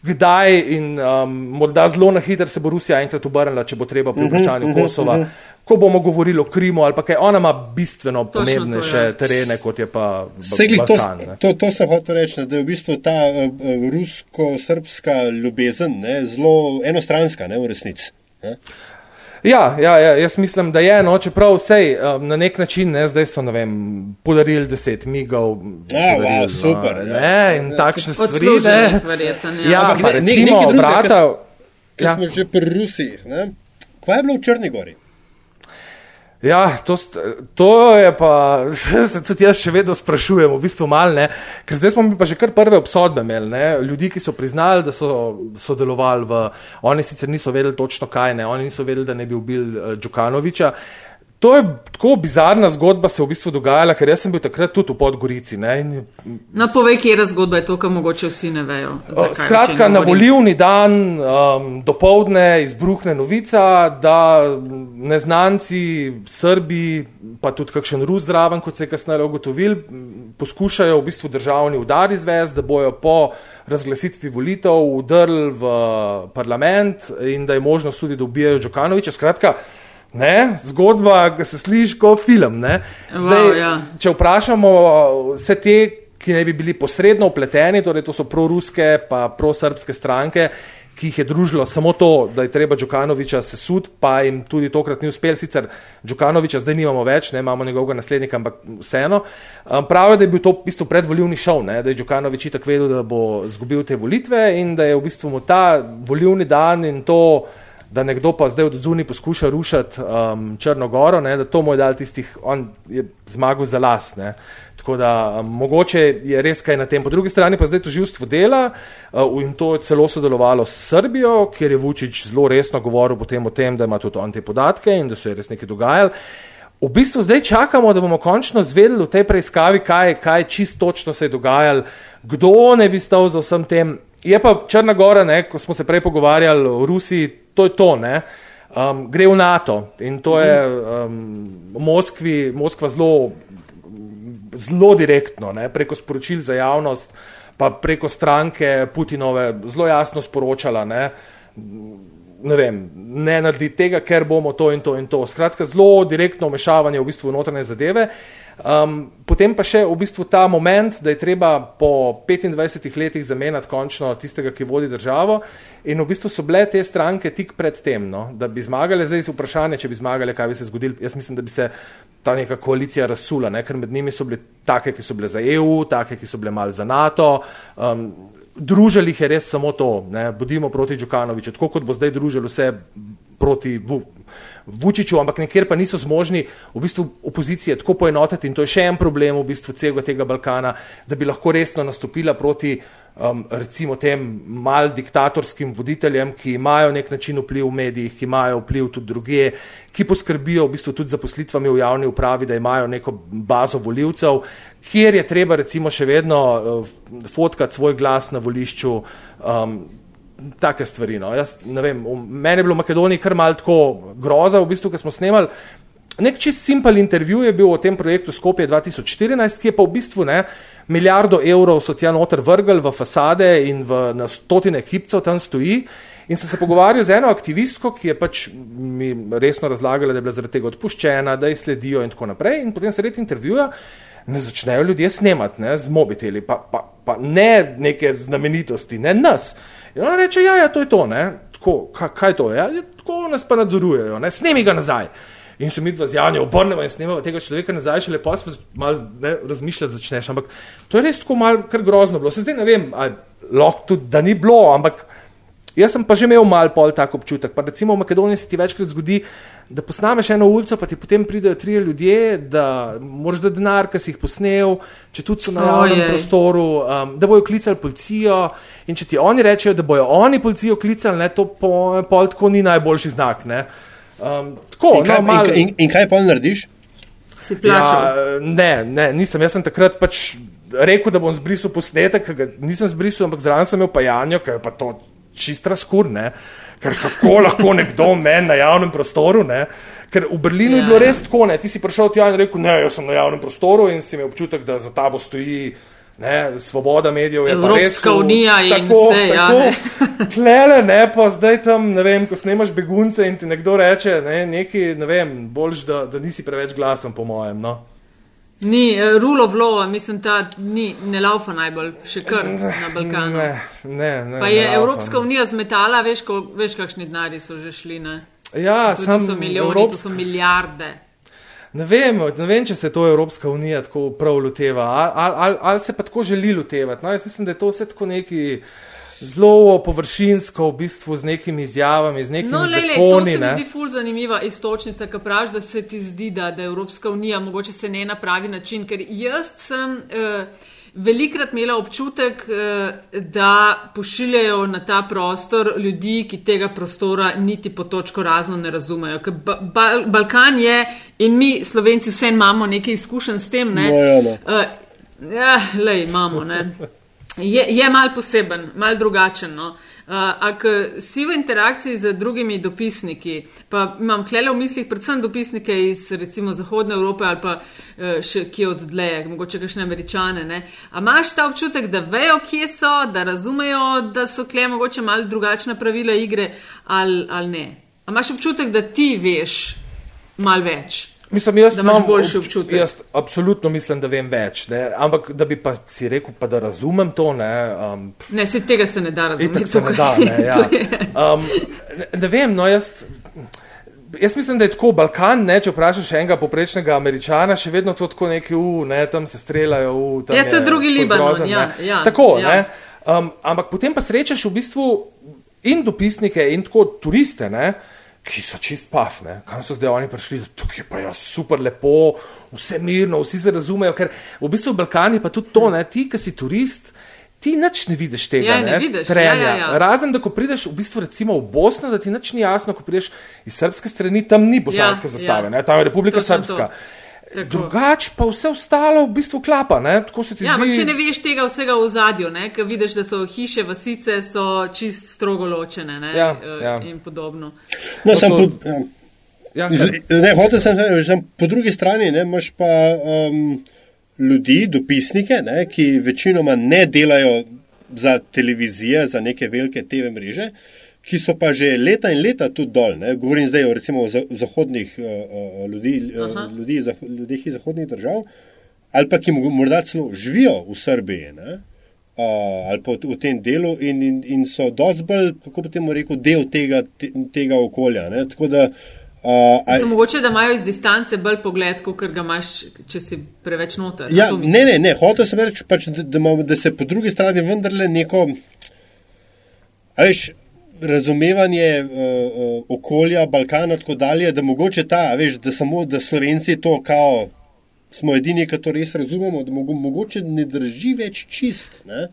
[SPEAKER 3] kdaj in um, morda zelo na hiter se bo Rusija enkrat obrnila, če bo treba pri mhm, vprašanju uh -huh, Kosova, uh -huh. ko bomo govorili o Krimu ali pa kaj, ona ima bistveno pomembnejše ja. terene, kot je pa
[SPEAKER 2] Segli, Balkan. To, to, to se hoče reči, da je v bistvu ta uh, rusko-srpska ljubezen ne, zelo enostranska ne, v resnici.
[SPEAKER 3] Ja, ja, ja, jaz mislim, da je, no, čeprav vse um, na nek način, ne, zdaj so vem, podarili deset migov.
[SPEAKER 2] Ja, wow, super.
[SPEAKER 3] No, ne, in takšne stvari. Ne, verjeten, ja. ja, ampak recimo, ne, brata.
[SPEAKER 2] ker ja. smo že pri Rusiji. Ne? Kaj je bilo v Črni gori?
[SPEAKER 3] Ja, to, to je pa, *laughs* se tudi jaz še vedno sprašujem, v bistvu malo ker zdaj smo mi pa že kar prve obsodbe imeli, ne, ljudi, ki so priznali, da so sodelovali v, oni sicer niso vedeli točno kaj, ne, oni niso vedeli, da ne bi ubil uh, Djukanoviča, To je tako bizarna zgodba, se je v bistvu dogajala, ker jaz sem bil takrat tudi v Podgorici. In...
[SPEAKER 1] No, povej, kje je zgodba, je to, kar mogoče vsi ne vejo.
[SPEAKER 3] Zakaj, Skratka, na volivni dan, um, do povdne, izbruhne novica, da neznanci, Srbi, pa tudi kakšen Rus zraven, kot se je kasneje ugotovil, poskušajo v bistvu državni udar izvesti, da bojo po razglasitvi volitev udrli v parlament in da je možnost tudi, da ubijajo Džokanoviča. Skratka, Ne? Zgodba, se sliši kot film. Zdaj,
[SPEAKER 1] wow, ja.
[SPEAKER 3] Če vprašamo vse te, ki ne bi bili posredno upleteni, torej to so proruske pa prosrpske stranke, ki jih je družilo samo to, da je treba Džukanoviča sesud, pa jim tudi tokrat ni uspel, sicer Džukanoviča zdaj nimamo več, ne imamo njegovega naslednika, ampak vseeno. Um, pravijo, da je bil to v bistvu predvoljivni šov, ne? da je Džukanovič itak vedel, da bo zgubil te volitve in da je v bistvu mu ta volivni dan in to da nekdo pa zdaj od zunaj poskuša rušiti um, Črnogoro, ne, da to mu je dal tistih, on je zmagal za las. Ne. Tako da um, mogoče je res kaj na tem. Po drugi strani pa zdaj toživstvo dela uh, in to je celo sodelovalo s Srbijo, kjer je Vučić zelo resno govoril potem o tem, da ima tudi on te podatke in da se je res nekaj dogajalo. V bistvu zdaj čakamo, da bomo končno zvedeli v tej preiskavi, kaj, kaj čisto točno se je dogajalo, kdo ne bi stal za vsem tem. Je pa Črna Gora, ne, ko smo se prej pogovarjali o Rusiji, to je to. Um, gre v NATO in to je um, Moskvi, Moskva zelo, zelo direktno, ne, preko sporočil za javnost, pa preko stranke Putinove, zelo jasno sporočala. Ne, ne, vem, ne naredi tega, ker bomo to in to in to. Skratka, zelo direktno vmešavanje v bistvu v notranje zadeve. Um, potem pa še v bistvu ta moment, da je treba po 25 letih zamenjati končno tistega, ki vodi državo. In v bistvu so bile te stranke tik pred tem, no, da bi zmagale. Zdaj je vprašanje, če bi zmagale, kaj bi se zgodilo. Jaz mislim, da bi se ta neka koalicija razsula, ne, ker med njimi so bile take, ki so bile za EU, take, ki so bile mal za NATO. Um, družili jih je res samo to, ne, bodimo proti Džukanoviču, tako kot bo zdaj družil vse proti Vučiću, ampak nekjer pa niso zmožni v bistvu opozicije tako poenotiti in to je še en problem v bistvu celega tega Balkana, da bi lahko resno nastopila proti um, recimo tem mal diktatorskim voditeljem, ki imajo nek način vpliv v medijih, ki imajo vpliv tudi druge, ki poskrbijo v bistvu tudi za poslitvami v javni upravi, da imajo neko bazo voljivcev, kjer je treba recimo še vedno uh, fotkati svoj glas na volišču. Um, take stvari. No. Jaz, vem, meni je bilo v Makedoniji kar mal tako groza, v bistvu, ker smo snemali. Nek čist simpel intervju je bil o tem projektu Skopje 2014, ki je pa v bistvu ne, milijardo evrov so tja noter vrgli v fasade in v, na stotine kipcev tam stoji. In sem se pogovarjal z eno aktivistko, ki je pač mi resno razlagala, da je bila zaradi tega odpuščena, da ji sledijo in tako naprej. In potem sredi intervjuja ne začnejo ljudje snemati ne, z mobiteli, pa, pa, pa ne neke znamenitosti, ne nas. In ona reče, ja, ja, to je to, ne, tako, kaj, kaj to je, ja, tako nas pa nadzorujejo, ne, snemi ga nazaj. In se mi dva z javnjo obrnemo in snemamo tega človeka nazaj, še lepo se malo razmišljati začneš. Ampak to je res tako malo grozno bilo. Se zdaj ne vem, ali lahko tudi, da ni bilo, ampak Jaz sem pa že imel mal pol tak občutek. Pa recimo v Makedoniji se ti večkrat zgodi, da posnameš eno ulico, pa ti potem pridejo trije ljudje, da moraš da denar, ki si jih posnel, če tudi so na javnem prostoru, um, da bojo klicali policijo. In če ti oni rečejo, da bojo oni policijo klicali, ne, to pol tako ni najboljši znak. Ne. Um, tako,
[SPEAKER 2] in, kaj, no, mal... in, in, in kaj pa narediš?
[SPEAKER 1] Si plačal?
[SPEAKER 3] Ja, ne, ne, nisem. Jaz sem takrat pač rekel, da bom zbrisal posnetek, nisem zbrisal, ampak zraven sem imel pa Janjo, ker je pa to čist razkur, ne? ker kako lahko nekdo meni na javnem prostoru. Ne? Ker v Berlinu ja. je bilo ja. res tako, ne? ti si prišel tja in rekel, ne, jaz sem na javnem prostoru in si imel občutek, da za tabo stoji. Ne, svoboda medijev je
[SPEAKER 1] Evropska
[SPEAKER 3] res,
[SPEAKER 1] unija in tako, vse. Ja,
[SPEAKER 3] tako, klele, *laughs* ne, pa zdaj tam, ne vem, ko snemaš begunce in ti nekdo reče, ne, neki, ne vem, boljš, da, da nisi preveč glasen, po mojem. No.
[SPEAKER 1] Ni, uh, rule of law, mislim, da ne laufa najbolj, še kar na Balkanu.
[SPEAKER 3] Ne, ne, ne,
[SPEAKER 1] pa je
[SPEAKER 3] ne
[SPEAKER 1] Evropska unija zmetala, veš, ko, veš kakšni denari so že šli. Ne?
[SPEAKER 3] Ja,
[SPEAKER 1] to so milijoni, Evropsk... to so milijarde.
[SPEAKER 3] Ne vem, ne vem, če se to Evropska unija tako prav loteva, ali, ali, ali se pa tako želi lotevati. No, jaz mislim, da je to vse tako neki zelo površinsko, v bistvu z nekimi izjavami, z nekimi
[SPEAKER 1] No, lej, lej, to
[SPEAKER 3] zakoni.
[SPEAKER 1] se mi
[SPEAKER 3] ne.
[SPEAKER 1] zdi ful zanimiva istočnica, ki praviš, da se ti zdi, da, da Evropska unija mogoče se ne na pravi način, ker jaz sem uh, velikrat imela občutek, uh, da pošiljajo na ta prostor ljudi, ki tega prostora niti po točko razno ne razumejo. Ker ba Bal Balkan je in mi, Slovenci, vse imamo nekaj izkušenj s tem. Ne?
[SPEAKER 2] No, ja, no.
[SPEAKER 1] Uh, ja, lej, imamo. Ne? Je, je mal poseben, mal drugačen. No? Uh, Ak si v interakciji z drugimi dopisniki, pa imam klele v mislih predvsem dopisnike iz recimo Zahodne Evrope ali pa uh, še kje od dleje, mogoče kakšne američane. Ne? A imaš ta občutek, da vejo, kje so, da razumejo, da so kle mogoče mal drugačna pravila igre ali, ali ne? A imaš občutek, da ti veš mal več?
[SPEAKER 3] Mislim, jaz
[SPEAKER 1] Da imaš boljši
[SPEAKER 3] obč-
[SPEAKER 1] občutek.
[SPEAKER 3] Jaz absolutno mislim, da vem več. Ne? Ampak da bi pa si rekel, pa da razumem to. Ne, um,
[SPEAKER 1] Ne, se tega se ne da razumeti.
[SPEAKER 3] Se ne da. Ne, *laughs* ja.
[SPEAKER 1] Je-
[SPEAKER 3] um, ne, ne vem, no jaz. Jaz mislim, da je tako Balkan, ne, če vprašaš enega poprečnega američana, še vedno to tako neki, u, ne, tam se streljajo. U, tam
[SPEAKER 1] Ja, to je drugi Libanon,
[SPEAKER 3] grozen,
[SPEAKER 1] ja,
[SPEAKER 3] ne.
[SPEAKER 1] ja,
[SPEAKER 3] tako,
[SPEAKER 1] ja.
[SPEAKER 3] ne. Um, ampak potem pa srečaš v bistvu in dopisnike, in tako turiste, ne, ki so čist paf, ne. kam so zdaj oni prišli, da tukaj pa je ja, super lepo, vse mirno, vsi se razumejo, ker v bistvu Balkan je pa tudi to, ne, ti, ki si turist. Ti nič ne vidiš tega,
[SPEAKER 1] Ja, ne vidiš,
[SPEAKER 3] trenja.
[SPEAKER 1] ja, ja, ja.
[SPEAKER 3] Razen, da ko prideš v bistvu recimo v Bosno, da ti nič ni jasno, ko prideš iz srpske strani, tam ni bosanske
[SPEAKER 1] Ja,
[SPEAKER 3] zastave,
[SPEAKER 1] ja.
[SPEAKER 3] ne, tam je Republika
[SPEAKER 1] Točno
[SPEAKER 3] Srpska.
[SPEAKER 1] Tako.
[SPEAKER 3] Drugač pa vse ostalo v bistvu klapa, ne, tako se ti
[SPEAKER 1] Ja, ampak
[SPEAKER 3] zdi.
[SPEAKER 1] če ne veš tega vsega v zadju, ker vidiš, da so hiše, vasice, so čist strogo ločene ne,
[SPEAKER 3] Ja,
[SPEAKER 1] eh,
[SPEAKER 3] ja.
[SPEAKER 1] in podobno.
[SPEAKER 2] No, sem
[SPEAKER 3] so-
[SPEAKER 2] po, ja.
[SPEAKER 3] Ja,
[SPEAKER 2] Z- ne, hotel sem reči, da po drugi strani ne, imaš pa um, ljudi, dopisnike, ne, ki večinoma ne delajo za televizije, za neke velike TV mreže, ki so pa že leta in leta tudi dol. Ne. Govorim zdaj o recimo o za- zahodnih uh, uh, ljudi, uh, ljudi, zah, ljudeh iz zahodnih držav, ali pa ki morda celo živijo v Srbiji. Ne. Uh, ali pa v, tem delu, in, in, in so dosti bolj, kako bi temu rekel, del tega, te, tega okolja. Ne? Tako da, uh, a,
[SPEAKER 1] So mogoče, da imajo iz distance bolj pogled, kot ga imaš, če si preveč noter.
[SPEAKER 2] ja, ne, ne, ne, hotel sem reči, pač, da, da, da se po drugi strani vendarle neko, veš, razumevanje uh, okolja, Balkana in tako dalje, da mogoče ta, veš, da samo, da Slovenci to kao. Smo edini, ki to res razumemo, da mogo, mogoče ne drži več čist. Ne,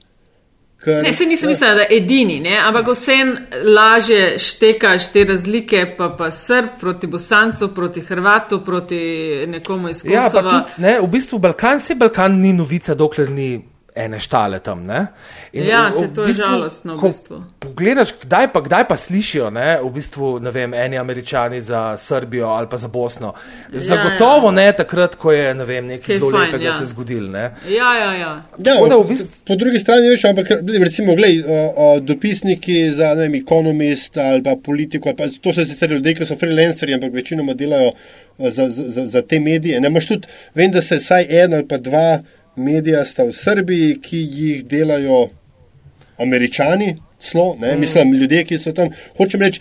[SPEAKER 2] Ker,
[SPEAKER 1] Ne, se nisem mislila, da je edini, ne? ampak vsem lažje štekaš te razlike, pa, pa Srb proti Bosancu, proti Hrvatu, proti nekomu iz
[SPEAKER 3] Ja, pa
[SPEAKER 1] Kosova.
[SPEAKER 3] tudi, ne, v bistvu Balkan, se Balkan ni novica, dokler ni ene štale tam. Ne? In
[SPEAKER 1] Ja,
[SPEAKER 3] v- v
[SPEAKER 1] saj to je žalostno, v bistvu.
[SPEAKER 3] Pogledaš, kdaj pa, kdaj pa slišijo, ne, v bistvu, ne vem, eni američani za Srbijo ali pa za Bosno. Zagotovo
[SPEAKER 1] ja.
[SPEAKER 3] ne takrat, ko je, ne vem, nekaj
[SPEAKER 1] Kaj
[SPEAKER 3] zelo lepega
[SPEAKER 1] ja.
[SPEAKER 3] se zgodil. Ne.
[SPEAKER 1] Ja, ja, ja.
[SPEAKER 2] Ja,
[SPEAKER 3] Tako da v bistvu-
[SPEAKER 2] Po drugi strani, veš, ampak recimo, glej, o, o, dopisniki za ne vem, Economist ali pa politiko, ali pa, to so sicer ljudje, ki so freelanceri, ampak večinoma delajo za, za, za, te medije. Ne, tudi, vem, da se vsaj en ali pa dva medija sta v Srbiji, ki jih delajo američani, slo, ne,
[SPEAKER 3] Mm.
[SPEAKER 2] mislim, ljudje, ki so tam. Hočem reči,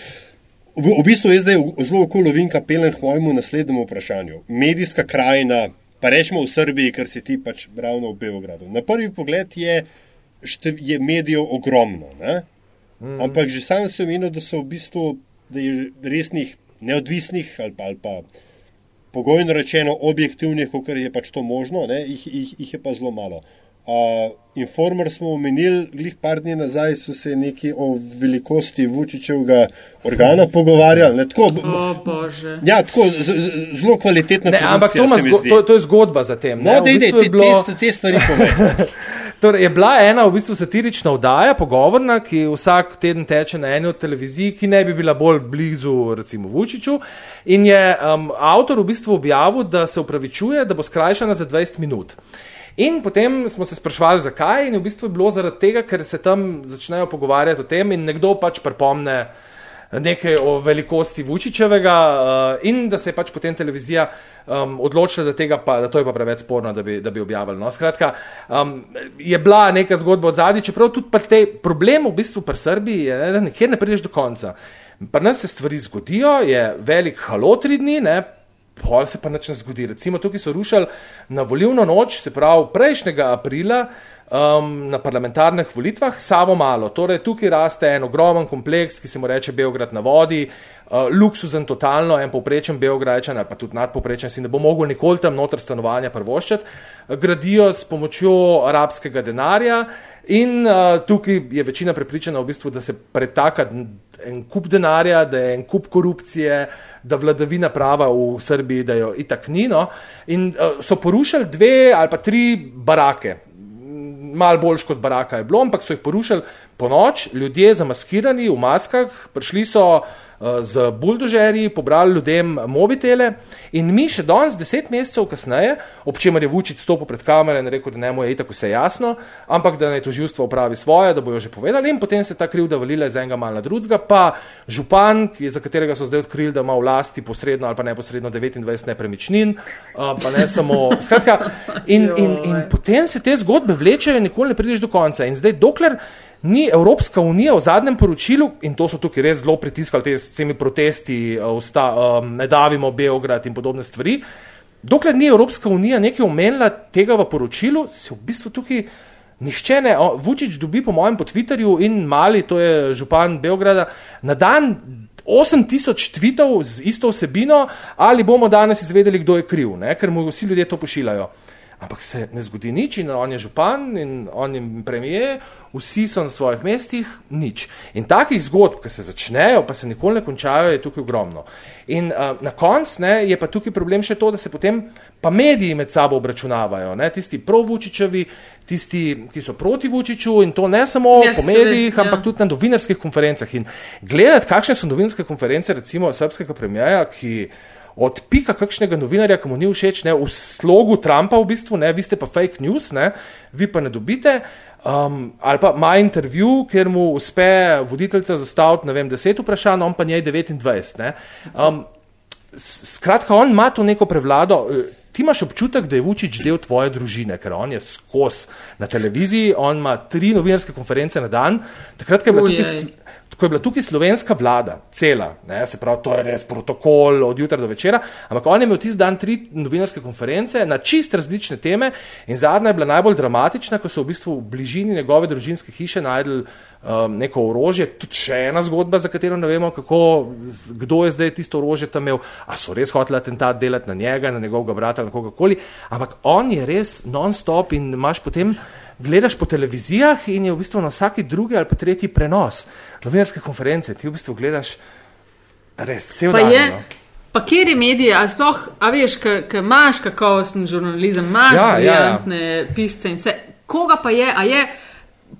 [SPEAKER 2] v, v bistvu je zdaj zelo okolo vinka pelem k mojemu naslednjemu vprašanju. Medijska krajina, pa rečemo v Srbiji, ker si ti pač ravno v Beogradu. Na prvi pogled je, štev, je medijev ogromno, ne? mm. ampak že sam sem omenil, da so v bistvu da je resnih, neodvisnih ali pa, ali pa pogojno rečeno objektivnih, kot je pač to možno, ne? jih, jih, jih je pa zelo malo. Uh, Informer smo omenili, glih par dni nazaj so se neki o velikosti Vučičevega organa pogovarjali. Ne, tako,
[SPEAKER 1] O bože.
[SPEAKER 2] ja, tako z, z, zelo kvalitetna
[SPEAKER 3] Ne, ampak to, zgo, to, to je zgodba za tem.
[SPEAKER 2] No,
[SPEAKER 3] ne. Bistvu je
[SPEAKER 2] te,
[SPEAKER 3] bilo-
[SPEAKER 2] te, te stvari povej. *laughs*
[SPEAKER 3] Torej, je bila ena v bistvu satirična oddaja, pogovorna, ki vsak teden teče na eni od televizij, ki ne bi bila bolj blizu, recimo, Vučiću. In je um, avtor v bistvu objavil, da se upravičuje, da bo skrajšana za 20 minut. In potem smo se sprašvali, zakaj, in v bistvu je bilo zaradi tega, ker se tam začnejo pogovarjati o tem, in nekdo pač pripomne nekaj o velikosti Vučičevega, uh, in da se je pač potem televizija um, odločila, da, pa, da to je pa preveč sporno, da bi, da bi objavili. No, skratka, um, je bila neka zgodba od zadnji, čeprav tudi pri tej problemu v bistvu pri Srbiji je, da nikjer ne prideš do konca. Pri nas se stvari zgodijo, je velik halo tri dni, ne, pol se pa nič ne zgodi. Recimo tukaj so rušili na volilno noč, se pravi prejšnjega aprila, um, na parlamentarnih volitvah, samo malo. Torej, tukaj raste en ogromen kompleks, ki se mu reče Beograd na vodi, uh, luksuzen totalno, en povprečen Beogradčan ali pa tudi nadpoprečen si ne bo mogel nikoli tam noter stanovanja prvoščati, gradijo s pomočjo arabskega denarja in uh, tukaj je večina prepričana v bistvu, da se pretaka en kup denarja, da je en kup korupcije, da vladavina prava v Srbiji, da jo itak nino. In uh, so porušili dve ali pa tri barake, malo boljš kot baraka je bilo, ampak so jih porušili po noč, ljudje zamaskirani v maskah, prišli so z buldožerji, pobrali ljudem mobitele in mi še danes, deset mesecev kasneje, ob čemer je Vučić stopil pred kamere in rekel, da ne mu je itak vse jasno, ampak da naj toživstvo upravi svoje, da bojo že povedali in potem se ta krivda valila iz enega malna drugega, pa župan, za katerega so zdaj odkrili, da ima v lasti posredno ali pa neposredno 29 nepremičnin, uh, pa ne samo, *laughs* skratka, in, in, in, in potem se te zgodbe vlečejo in nikoli ne prideš do konca. In zdaj, dokler ni Evropska unija v zadnjem poročilu, in to so tukaj res zelo pritiskali te, s temi protesti, usta, uh, um, ne davimo Beograd in podobne stvari, dokler ni Evropska unija nekaj omenila tega v poročilu, se v bistvu tukaj nišče ne. Vučić dobi po mojem po Twitterju in mali, to je župan Beograda, na dan 8000 tvitev z isto vsebino, ali bomo danes izvedeli, kdo je kriv, ne? ker mu vsi ljudje to pošiljajo ampak se ne zgodi nič in on je župan in on je premije, vsi so na svojih mestih, nič. In takih zgodb, ki se začnejo, pa se nikoli ne končajo, je tukaj ogromno. In uh, na koncu je pa tukaj problem še to, da se potem pa mediji med sabo obračunavajo, ne? tisti pro-Vučičevi, tisti, ki so proti Vučiču in to ne samo ja, po medijih, ja. ampak tudi na novinarskih konferencah. In gledati, kakšne so novinarske konference, recimo srpskega premijeja, ki od pika kakšnega novinarja, ki mu ni všeč, ne, v slogu Trumpa, v bistvu, ne, vi ste pa fake news, ne, vi pa ne dobite. Um, ali pa ima intervju, kjer mu uspe voditeljca zastaviti, ne vem, deset vprašanj, on pa njej 29. Um, skratka, on ima to neko prevlado. Ti imaš občutek, da je Vučić del tvoje družine, ker on je skos na televiziji, on ima tri novinarske konference na dan. Takrat, ko je bila tukaj ko je bila tukaj slovenska vlada, cela, ne, se pravi, to je res protokol od jutra do večera, ampak on je imel tisti dan tri novinarske konference na čist različne teme in zadnja je bila najbolj dramatična, ko so v bistvu v bližini njegove družinske hiše najdel um, neko orožje, tudi še ena zgodba, za katero ne vemo, kako, kdo je zdaj tisto orožje tam imel, a so res hoteli atentat delati na njega, na njegovega brata, na kogarkoli, ampak on je res non-stop in imaš potem gledaš po televizijah in je v bistvu na vsaki drugi ali pa tretji prenos novinarske konference, ti v bistvu gledaš res cel dan. No.
[SPEAKER 1] Pa kjer je medije, a sploh, a veš, ki imaš kakovosten žurnalizem, imaš ja, briljantne ja, ja. pisce in vse, koga pa je, a je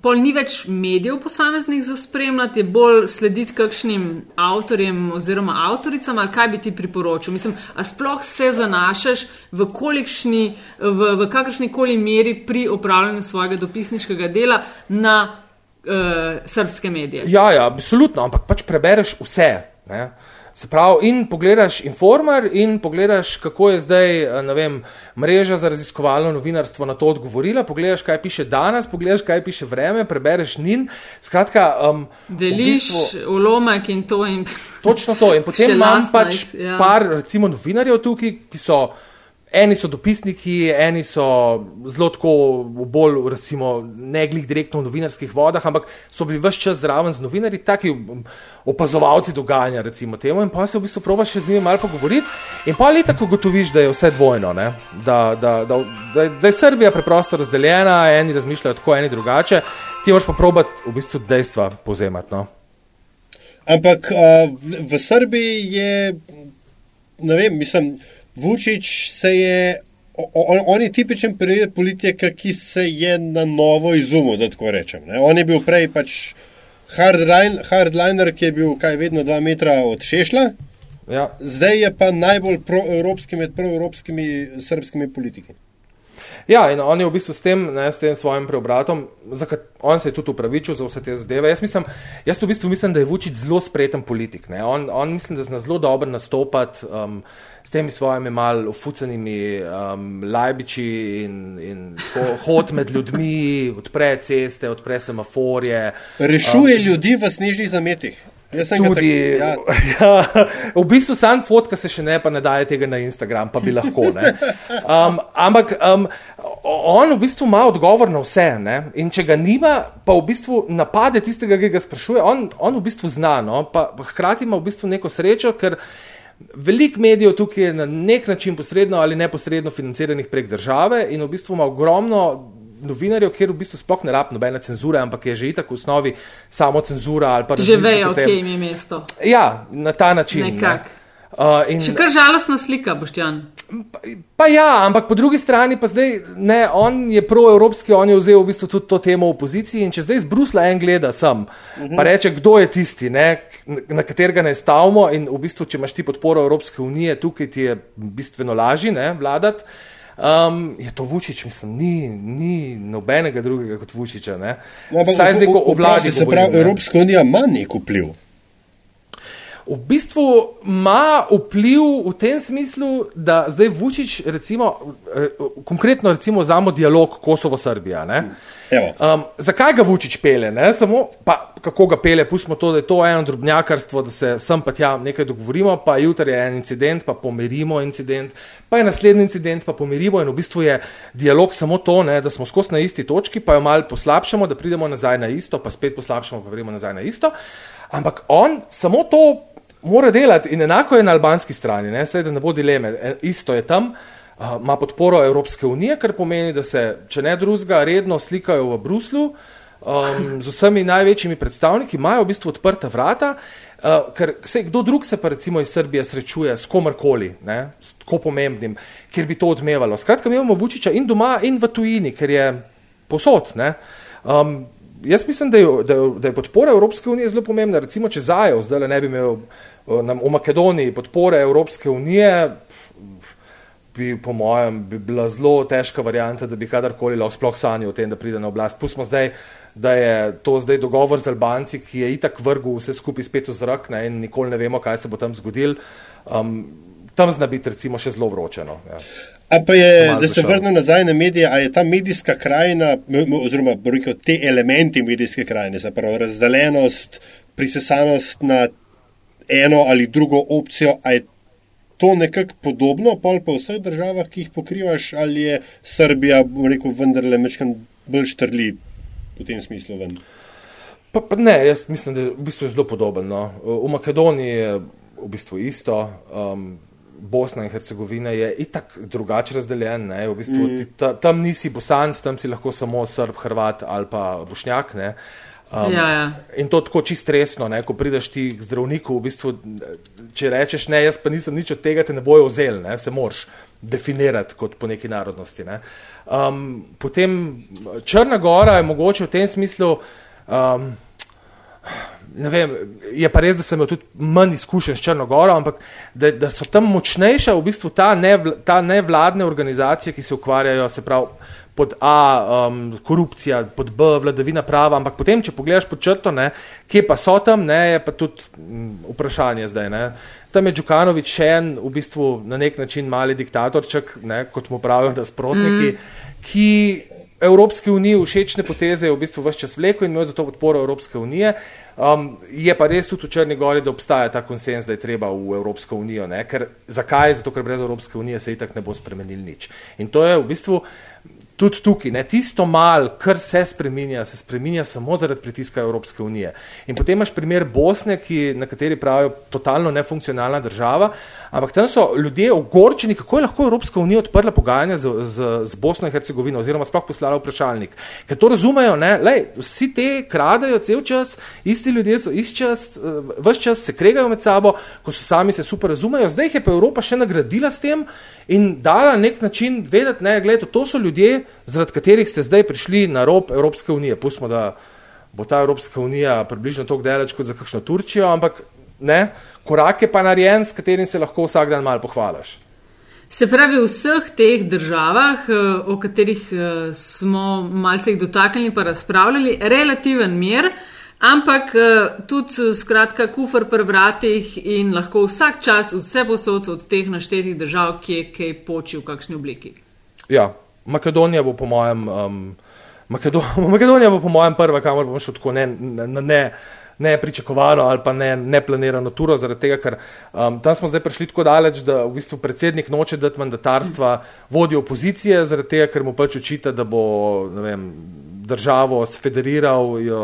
[SPEAKER 1] pol ni več medijev posameznih za spremljati, je bolj slediti kakšnim avtorjem oziroma avtoricam, ali kaj bi ti priporočil? Mislim, a sploh se zanašaš v, kolikšni, v, v kakršni koli meri pri upravljanju svojega dopisniškega dela na uh, srpske medije?
[SPEAKER 3] Ja, ja, absolutno, ampak pač prebereš vse. Ne? Se pravi, in pogledaš informer, in pogledaš, kako je zdaj eh, vem, mreža za raziskovalno novinarstvo na to odgovorila, pogledaš, kaj piše danes, pogledaš, kaj piše vreme, prebereš nin. Skratka, um,
[SPEAKER 1] deliš v bistvu, ulomek in to. In
[SPEAKER 3] točno to. In *laughs* potem imam pač ja. par, recimo, novinarjev tukaj, ki so. Eni so dopisniki, eni so zelo tako bolj, recimo, ne glih direktno v novinarskih vodah, ampak so bili vse čas zraven z novinarji, taki opazovalci dogajanja, recimo temu, in pa se v bistvu probaš še z njimi malo pogovoriti. In pa leta, ko gotoviš, da je vse dvojno, da, da, da, da, da je Srbija preprosto razdeljena, eni razmišljajo tako, eni drugače, ti moraš pa probati v bistvu dejstva povzemati. No?
[SPEAKER 2] Ampak uh, v Srbiji je, ne vem, mislim. Vučić se je, on, on je tipičen primer politika, ki se je na novo izumil, da tako rečem. Ne. On je bil prej pač hardliner, hard ki je bil kaj vedno dva metra od šešla. Ja. Zdaj je pa najbolj proevropski med proevropskimi srpskimi politiki.
[SPEAKER 3] Ja, in on je v bistvu s tem, ne, s tem svojim preobratom, kat, on se je tudi upravičil za vse te zadeve. Jaz, mislim, jaz v bistvu mislim, da je Vučić zelo spreten politik. Ne. On, on mislim, da zna zelo dobro nastopati um, s temi svojimi mal ufucenimi um, lajbiči in, in hod med ljudmi, odpre ceste, odpre semaforje.
[SPEAKER 2] Rešuje um, ljudi v snežnih zametih.
[SPEAKER 3] Tudi, tak, ja. *laughs* Ja, v bistvu sam fotka se še ne, pa ne daje tega na Instagram, pa bi lahko. Um, ampak um, on v bistvu ima odgovor na vse. Ne? In če ga nima, pa v bistvu napade tistega, ki ga sprašuje, on, on v bistvu zna. No? Pa, hkrati ima v bistvu neko srečo, ker veliko medijev tukaj je na nek način posredno ali neposredno financiranih prek države in v bistvu ima ogromno. Novinarjev, kjer v bistvu sploh ne rabi nobene cenzure, ampak je že itak v osnovi samo cenzura.
[SPEAKER 1] Že vejo, kje jim je mesto.
[SPEAKER 3] Ja, na ta način.
[SPEAKER 1] Nekako. Ne. Uh, in... Še kar žalostna slika, Boštjan.
[SPEAKER 3] Pa, pa ja, ampak po drugi strani pa zdaj, ne, on je proevropski, on je vzel v bistvu tudi to temo v opoziciji in če zdaj z Brusla en gleda sem, uh -huh. pa reče, kdo je tisti, ne, na katerega ne stavimo in v bistvu, če imaš ti podporo Evropske unije, tukaj ti je bistveno lažje vladati. Um, je to Vučić, mislim, ni, ni nobenega drugega kot Vučića. No,
[SPEAKER 2] Saj zdaj, ko o vladi se pravi, Evropska unija ima nek vpliv
[SPEAKER 3] v bistvu ima vpliv v tem smislu, da zdaj Vučić, recimo, eh, konkretno recimo vzamo dialog Kosovo-Srbija. Um, zakaj ga Vučić pele? Ne? Samo, pa kako ga pele, pustimo to, da je to eno drobnjakarstvo, da se sem pa tja nekaj dogovorimo, pa jutri je en incident, pa pomirimo incident, pa je naslednji incident, pa pomirimo in v bistvu je dialog samo to, ne? da smo skozi na isti točki, pa jo mal poslabšamo, da pridemo nazaj na isto, pa spet poslabšamo, pa gremo nazaj na isto. Ampak on samo to mora delati in enako je na albanski strani, ne, Sej, da ne bo dileme, e, isto je tam, uh, ima podporo Evropske unije, kar pomeni, da se, če ne drugega, redno slikajo v Bruslu um, z vsemi največjimi predstavniki, imajo v bistvu odprta vrata, uh, ker se, kdo drug se pa recimo iz Srbije srečuje s komarkoli, ne, s tako pomembnim, kjer bi to odmevalo. Skratka, mi imamo Vučiča in doma in v tujini, ker je posod, ne. Um, jaz mislim, da je, da, je, da je podpora Evropske unije zelo pomembna. Recimo, če Zajev zdaj ne bi imel nam, v Makedoniji podpore Evropske unije, bi po mojem bi bila zelo težka varijanta, da bi kadarkoli lahko sploh sanjal o tem, da pride na oblast. Pustimo zdaj, da je to zdaj dogovor z Albanci, ki je itak vrgel vse skupaj spet v zrak ne, in nikoli ne vemo, kaj se bo tam zgodil. Um, tam zna biti recimo še zelo vročeno. Ja.
[SPEAKER 2] A pa je, da se vrnem nazaj na medije, a je ta medijska krajina, oziroma rekel, te elementi medijske krajine, se pravi razdeljenost, prisesanost na eno ali drugo opcijo, a je to nekako podobno, pa v vseh državah, ki jih pokrivaš, ali je Srbija, rekel, vendarle mečkan bolj štrli v tem smislu ven?
[SPEAKER 3] Pa, pa ne, jaz mislim, da je v bistvu zelo podobno. No. V Makedoniji je v bistvu isto. Um, Bosna in Hercegovina je itak drugače razdeljen. V bistvu, mm. ti, ta, tam nisi bosanc, tam si lahko samo srb, hrvat ali pa bošnjak.
[SPEAKER 1] Um, ja, ja.
[SPEAKER 3] In to tako čist resno, ne? ko prideš ti k zdravniku, v bistvu, če rečeš ne, jaz pa nisem nič od tega, te ne bojo vzeli, ne? se moraš definirati kot po neki narodnosti. Ne? Um, potem Črna Gora je mogoče v tem smislu. Um, Vem, je pa res, da sem tudi manj izkušenj s Črnogoro, ampak da, da so tam močnejše v bistvu ta, nevl, ta nevladne organizacije, ki se ukvarjajo, se pravi, pod A, um, korupcija, pod B, vladavina prava, ampak potem, če pogledaš pod črto, ne, kje pa so tam, ne, je pa tudi m, vprašanje zdaj. Ne. Tam je Džukanovič še en, v bistvu na nek način mali diktatorček, ne, kot mu pravijo, da sprotniki, mm. ki Evropske unije všečne poteze je v bistvu vse čas vlekel in imel za to podporo Evropske unije. Um, je pa res tudi v Črni Gori, da obstaja ta konsens, da je treba v Evropsko unijo. Ker, zakaj? Zato, ker brez Evropske unije se itak ne bo spremenil nič. In to je v bistvu tudi tukaj, ne, tisto mal, kar se spreminja, se spreminja samo zaradi pritiska Evropske unije. In potem imaš primer Bosne, ki, na kateri pravijo totalno nefunkcionalna država, ampak tam so ljudje ogorčeni, kako je lahko Evropska unija odprla pogajanja z, z, z Bosno in Hercegovino oziroma sploh poslala vprašalnik. Ker to razumejo, ne, lej, vsi te kradajo cel čas, isti ljudje so isti čas, vse čas se kregajo med sabo, ko so sami se super razumejo, zdaj jih je pa Evropa še nagradila s tem in dala nek način vedeti, ne, gledajte, to so ljudje, zaradi katerih ste zdaj prišli na rob Evropske unije. Pustimo, da bo ta Evropska unija približno tako daleč kot za kakšno Turčijo, ampak ne, korak je pa narejen, s katerim se lahko vsak dan malo pohvališ.
[SPEAKER 1] Se pravi, v vseh teh državah, eh, o katerih eh, smo malce jih dotaknili pa razpravljali, relativen mir, ampak eh, tudi skratka kufr pri vratih in lahko vsak čas vse posod od teh naštetih držav, ki je kaj poči v kakšni obliki.
[SPEAKER 3] Ja, Makedonija bo po mojem, um, Makedo *laughs* Makedonija bo po mojem prva, kamor bom šel tako ne, ne, ne nepričakovano ali pa ne, neplanirano turo, zaradi tega, ker um, tam smo zdaj prišli tako daleč, da v bistvu predsednik noče dati mandatarstva vodji opozicije, zaradi tega, ker mu pač očita, da bo vem, državo sfederiral, jo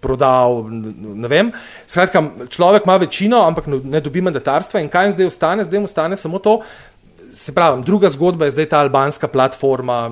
[SPEAKER 3] prodal. Ne. Skratka, človek ima večino, ampak ne dobi mandatarstva in kaj jim zdaj ostane? Zdaj jim ostane samo to. Se pravi, druga zgodba je zdaj ta albanska platforma,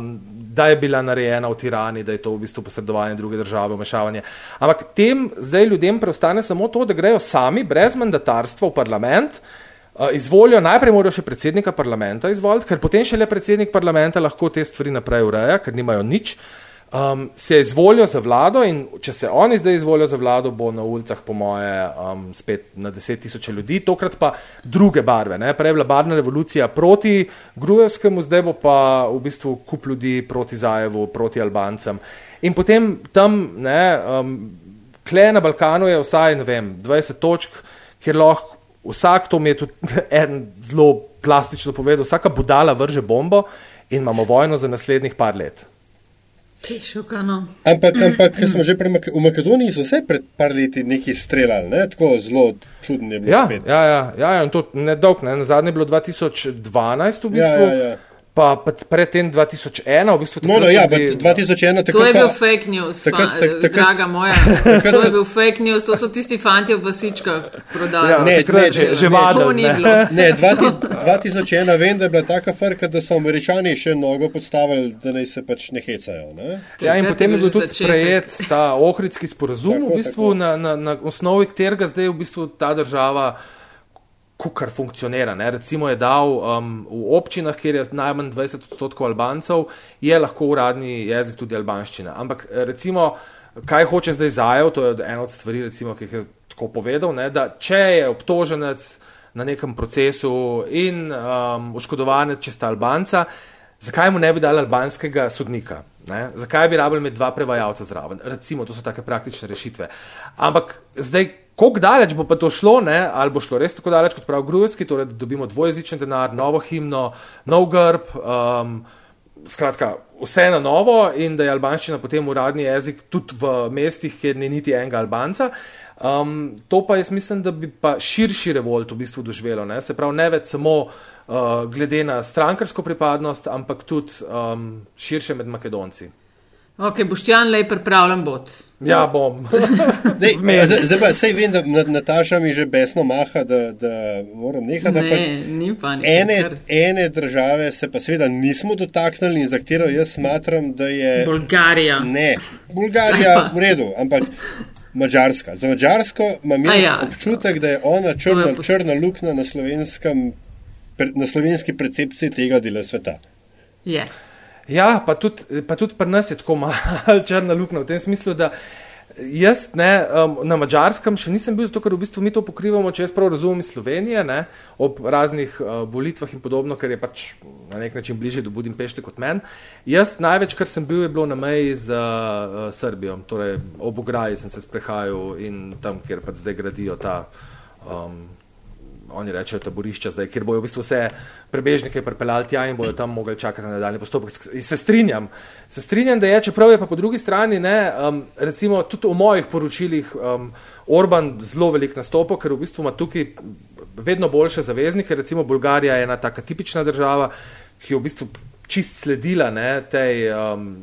[SPEAKER 3] da je bila narejena v Tirani, da je to v bistvu posredovanje druge države, vmešavanje. Ampak tem zdaj ljudem preostane samo to, da grejo sami, brez mandatarstva v parlament, uh, izvolijo, najprej morajo še predsednika parlamenta izvoliti, ker potem šele predsednik parlamenta lahko te stvari naprej ureja, ker nimajo nič. Uh, um, se izvolijo za vlado in če se oni zdaj izvolijo za vlado, bo na ulicah, po moje, um, spet na deset tisoče ljudi, tokrat pa druge barve. Ne? Prej je bila barvna revolucija proti Grujevskemu, zdaj bo pa v bistvu kup ljudi proti Zajevu, proti Albancem. In potem tam, ne, um, kle na Balkanu je vsaj, vem, 20 točk, kjer lahko vsak, to mi je tudi *laughs* en zelo plastično povedal, vsaka budala vrže bombo in imamo vojno za naslednjih par let.
[SPEAKER 1] Šukano.
[SPEAKER 2] Ampak, ampak mm. smo že Mak v Makedoniji, so vse pred par leti neki streljali, ne? tako zelo čudno je bilo.
[SPEAKER 3] Ja, ja, ja, ja, ja, in to nedolgo, ne? na zadnje je bilo 2012 v bistvu. Ja, ja, ja pa predtem 2001, v bistvu
[SPEAKER 2] no, no, ja, bi... 2001,
[SPEAKER 1] to je bil fake news, takrat, tak, tak, draga moja. *laughs* to je bil fake news, to so tisti fanti v basičkah prodali. Ja,
[SPEAKER 3] ne, ne, že, že vadno,
[SPEAKER 1] ne.
[SPEAKER 2] ne 2001 *laughs* vem, da je bila taka frka, da so američani še mnogo podstavili, da naj se pač ne hecajo. Ne?
[SPEAKER 3] Ja, in potem je bil tudi sprejet ta ohridski sporazum, tako, v bistvu tako. na, na, na osnovi katerega zdaj v bistvu ta država kar funkcionira. Ne. Recimo je dal um, v občinah, kjer je najmanj 20 odstotkov Albancev, je lahko uradni jezik tudi albanščina. Ampak recimo, kaj hoče zdaj zajev, to je ena od stvari, recimo, ki je tako povedal, ne, da če je obtoženec na nekem procesu in um, oškodovanec, če sta Albanca, zakaj mu ne bi dali albanskega sodnika? Ne? Zakaj bi rabili imeti dva prevajalca zraven? Recimo, to so take praktične rešitve. Ampak zdaj, Kako daleč bo pa to šlo, ne? ali bo šlo res tako daleč kot prav Grujski, torej da dobimo dvojezičen denar, novo himno, nov grb, um, skratka, vse na novo in da je albanščina potem uradni jezik tudi v mestih, kjer ni niti enega albanca. Um, to pa jaz mislim, da bi pa širši revolt v bistvu doživelo, ne? se pravi ne več samo uh, glede na strankarsko pripadnost, ampak tudi um, širše med Makedonci.
[SPEAKER 1] Ok, Boštjan, lej pripravljen bod.
[SPEAKER 3] Ja, bom. *laughs*
[SPEAKER 2] zdaj pa sej vem, da Nataša mi že besno maha, da, da moram nehati.
[SPEAKER 1] Ne, ni pa
[SPEAKER 2] nič. Ene, ene države se pa seveda nismo dotaknili in za katero jaz smatram, da je.
[SPEAKER 1] Bolgarija.
[SPEAKER 2] Ne, Bolgarija v redu, ampak. Mačarska. Za Mačarsko imam jaz ja, občutek, da je ona črna, je črna luknja na, na slovenski percepciji tega dela sveta.
[SPEAKER 1] Je. Yeah.
[SPEAKER 3] Ja, pa tudi, pa tudi pri nas je tako *laughs* malo črna luknja v tem smislu, da jaz ne, um, na mačarskem še nisem bil, zato ker v bistvu mi to pokrivamo, če jaz prav razumem Slovenije, ne, ob raznih uh, volitvah in podobno, ker je pač na nek način bliže do Budimpešte kot men. Jaz največ, kar sem bil, je bilo na meji z uh, Srbijo, torej ob ograji sem se sprehajal in tam, kjer pač zdaj gradijo ta. Um, oni rečejo taborišča, zdaj, kjer bojo v bistvu vse prebežnike pripeljali tja in bojo tam mogli čakati na nadaljni postopek. Se strinjam, se strinjam, da je, čeprav je pa po drugi strani, ne, um, recimo tudi v mojih poročilih um, Orban zelo velik nastopo, ker v bistvu ima tukaj vedno boljše zaveznike, recimo Bolgarija je ena taka tipična država, ki je v bistvu čist sledila ne, tej um,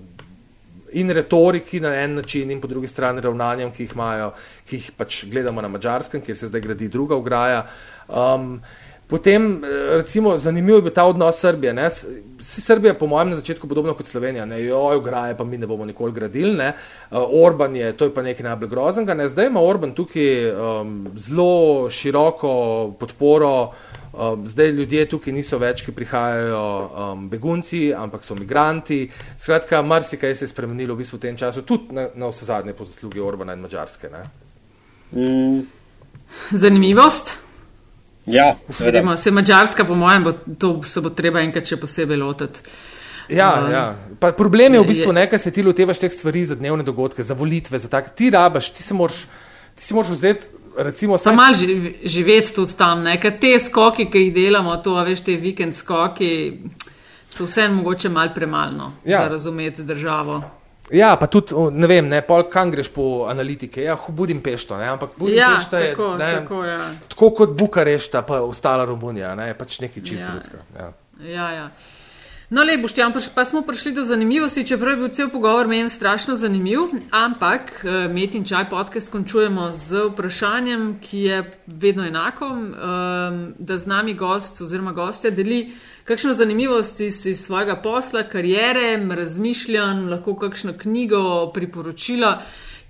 [SPEAKER 3] in retoriki na en način, in po drugi strani ravnanjem, ki jih imajo, ki jih pač gledamo na mačarskem, kjer se zdaj gradi druga ograja. Um, Potem, recimo, zanimiv je bil ta odnos Srbije. Ne? Srbija, po mojem, na začetku podobno kot Slovenija, ne, joj, graje, pa mi ne bomo nikoli gradili, ne. Orban je, to je pa nekaj najbolj groznega, ne. Zdaj ima Orban tukaj um, zelo široko podporo, um, zdaj ljudje tukaj niso več, ki prihajajo um, begunci, ampak so migranti. Skratka, marsikaj se je spremenilo v bistvu v tem času, tudi na, na vse zadnje po zaslugi Orbana in Mačarske. Mm.
[SPEAKER 1] Zanimivost.
[SPEAKER 2] Ja,
[SPEAKER 1] Vidimo, se Mačarska, po mojem, bo, to se bo treba enkrat še posebej lotiti.
[SPEAKER 3] Ja, uh, ja. problem je v bistvu nekaj, se ti lotevaš teh stvari za dnevne dogodke, za volitve, za tak. Ti rabaš, ti se moraš, ti si moraš vzeti. Recimo,
[SPEAKER 1] saj... Malo živeti tudi tam, nekaj te skoki, ki jih delamo, to veš, te vikend skoki, so vseeno mogoče malo premalo ja. za razumeti državo.
[SPEAKER 3] Ja, pa tudi, ne vem, ne, pol kam greš po analitike, ja, Budimpešto, ne, ampak
[SPEAKER 1] Ja,
[SPEAKER 3] Budimpešta je
[SPEAKER 1] tako,
[SPEAKER 3] ne,
[SPEAKER 1] tako, ja.
[SPEAKER 3] tako kot Bukarešta, pa ostala Romunija, ne, pač nekaj čist
[SPEAKER 1] Ja.
[SPEAKER 3] drugega. Ja.
[SPEAKER 1] Ja, ja. No, Boštjan, pa, še- pa smo prišli do zanimivosti, čeprav je bil cel pogovor meni strašno zanimiv, ampak eh, Met in čaj podcast končujemo z vprašanjem, ki je vedno enako, um, da z nami gost oziroma gostja deli kakšno zanimivost iz, iz svojega posla, karijere, razmišljanj, lahko kakšno knjigo, priporočila,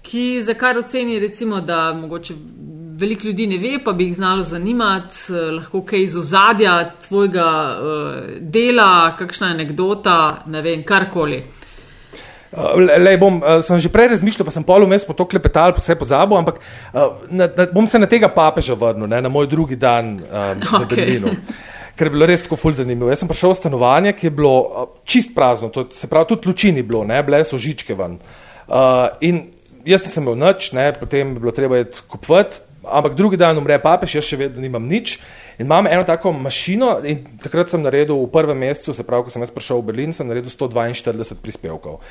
[SPEAKER 1] ki za kar oceni, recimo, da mogoče veliko ljudi ne ve, pa bi jih znalo zanimati, eh, lahko kaj iz ozadja tvojega uh, dela, kakšna anekdota, ne vem, karkoli.
[SPEAKER 3] Le, le, bom, sem že prej razmišljal, pa sem pol vmes po to klepetal, vse pozabil, ampak na, na, bom se na tega papeža vrnil, ne, na moj drugi dan um, v *laughs*
[SPEAKER 1] Okej.
[SPEAKER 3] Berlinu. Ker je bilo res tako ful zanimivo. Jaz sem prišel v stanovanje, ki je bilo čist prazno, to, se pravi, tudi luči ni bilo, ne, bile so žičke ven. Uh, in jaz nisem imel nič, ne, potem je bilo treba iti kupovati, ampak drugi dan umre papež, jaz še vedno nimam nič. In imam eno tako mašino in takrat sem naredil v prvem mesecu, se pravi, ko sem jaz prišel v Berlin, sem naredil 142 prispevkov.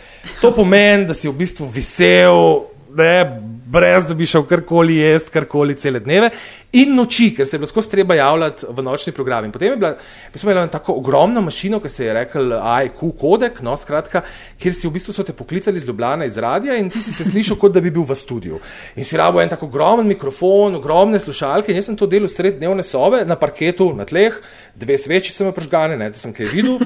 [SPEAKER 3] To pomeni, da si v bistvu visel, ne, brez da bi šel karkoli jesti, karkoli cele dneve in noči, ker se je bilo skozi treba javljati v nočni program. In potem je bila, mi smo imeli tako ogromno mašino, ki se je rekel IQ kodek, no skratka, kjer si v bistvu so te poklicali iz Ljubljana iz radia in ti si se slišal, kot da bi bil v studiu. In si rabo en tako ogromen mikrofon, ogromne slušalke in jaz sem to delal sred dnevne sobe na parketu, na tleh, dve svečice me pržgane, ne, da sem kaj videl.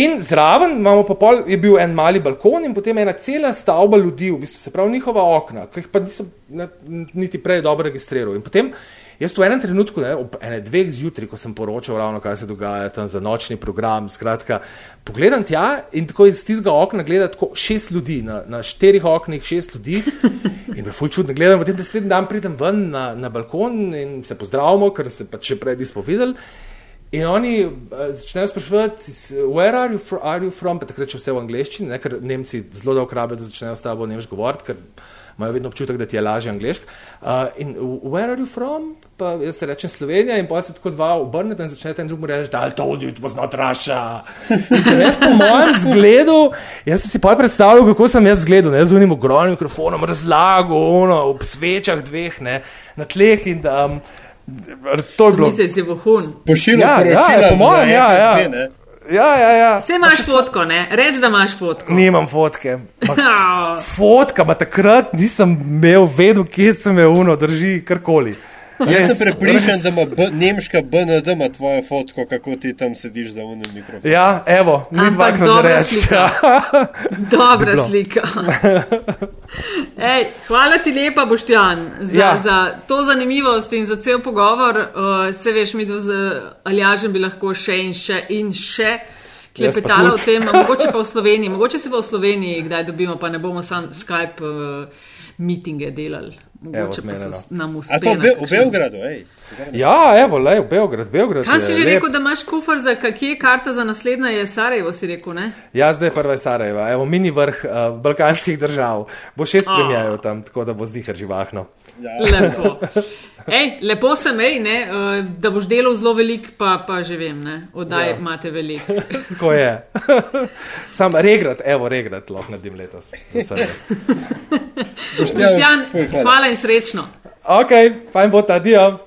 [SPEAKER 3] In zraven imamo pa pol, je bil en mali balkon in potem ena cela stavba ljudi, v bistvu se pravi njihova okna, ki jih pa nisem ne, niti prej dobro registriral. In potem jaz v enem trenutku, ne, ob ene dveh zjutraj, ko sem poročal ravno, kaj se dogaja tam za nočni program, skratka, pogledam tja in tako iz tistega okna gleda tako šest ljudi, na, na štirih oknih šest ljudi. *laughs* In me ful čudno gledam, potem naslednji dan pridem ven na, na balkon in se pozdravimo, ker se pač še prej nismo videli. In oni uh, začnejo spraševati, where are you, fr are you from, pa takrat še vse v angleščini, ne, ker Nemci zelo dolgo rabijo, da začnejo s tabo nemško govoriti, ker imajo vedno občutek, da ti je lažje angliško. Uh, in where are you from? Pa jaz se rečem Slovenija in pa se tako dva obrnete in začnete en drugemu reči, da I told you it was not Russia. In sem jaz po mojem zgledu, jaz sem si pa predstavljal, kako sem jaz zgledal, ne, z unim ogromnim mikrofonom, razlago, ono, ob svečah dveh, ne, na tleh in um, to je bilo.
[SPEAKER 1] Misli si vohun.
[SPEAKER 2] Pošiljam
[SPEAKER 3] Ja, ja, po mojem, ja, ja. Ja, ja, ja.
[SPEAKER 1] Vse imaš fotko, ne? Reč, da imaš fotko.
[SPEAKER 3] Nimam fotke. *laughs* Ma, fotka, pa takrat nisem imel vedel, kje sem je uno, drži karkoli.
[SPEAKER 2] Jaz sem prepričan, da ima B, nemška BND ima tvojo fotko, kako ti tam sediš za unim mikrofonom.
[SPEAKER 3] Ja, evo, ni
[SPEAKER 1] Ampak
[SPEAKER 3] dvakrat
[SPEAKER 1] dobra
[SPEAKER 3] reči.
[SPEAKER 1] slika. *laughs* Dobra slika. *laughs* Ej, hvala ti lepa, Boštjan, za, ja. Za to zanimivost in za cel pogovor. Uh, se veš, mi dva z Aljažem bi lahko še in še in še klepetala o tem, a mogoče pa v Sloveniji, mogoče se pa v Sloveniji kdaj dobimo, pa ne bomo sam Skype uh, mitinge delali. Mogoče
[SPEAKER 3] Evo,
[SPEAKER 1] pa
[SPEAKER 3] zmenjeno.
[SPEAKER 1] se nam
[SPEAKER 2] A
[SPEAKER 1] uspe.
[SPEAKER 2] pa v,
[SPEAKER 1] na
[SPEAKER 2] Be v Beogradu, ej.
[SPEAKER 3] Ja, evo, le, v Beograd, Beograd.
[SPEAKER 1] Kaj si že
[SPEAKER 3] lep.
[SPEAKER 1] rekel, da imaš kufr za kje je karta za naslednja, je Sarajevo, si rekel, ne?
[SPEAKER 3] Ja, zdaj je prva je Sarajeva, evo, mini vrh uh, balkanskih držav. Bo šest
[SPEAKER 1] A.
[SPEAKER 3] premijajev tam, tako da bo zihar živahno.
[SPEAKER 1] Lepo. Ej, lepo sem, ej, ne, uh, da boš delal zelo velik, pa, pa že vem, ne, oddaj ja.
[SPEAKER 3] Ja.
[SPEAKER 1] imate velik. *laughs*
[SPEAKER 3] Tako je. *laughs* Sam regrat, evo, regrat lahko naredim letos. *laughs*
[SPEAKER 1] Boštjan,
[SPEAKER 2] hvala.
[SPEAKER 1] hvala in srečno.
[SPEAKER 3] Ok, fajn bo ta dio.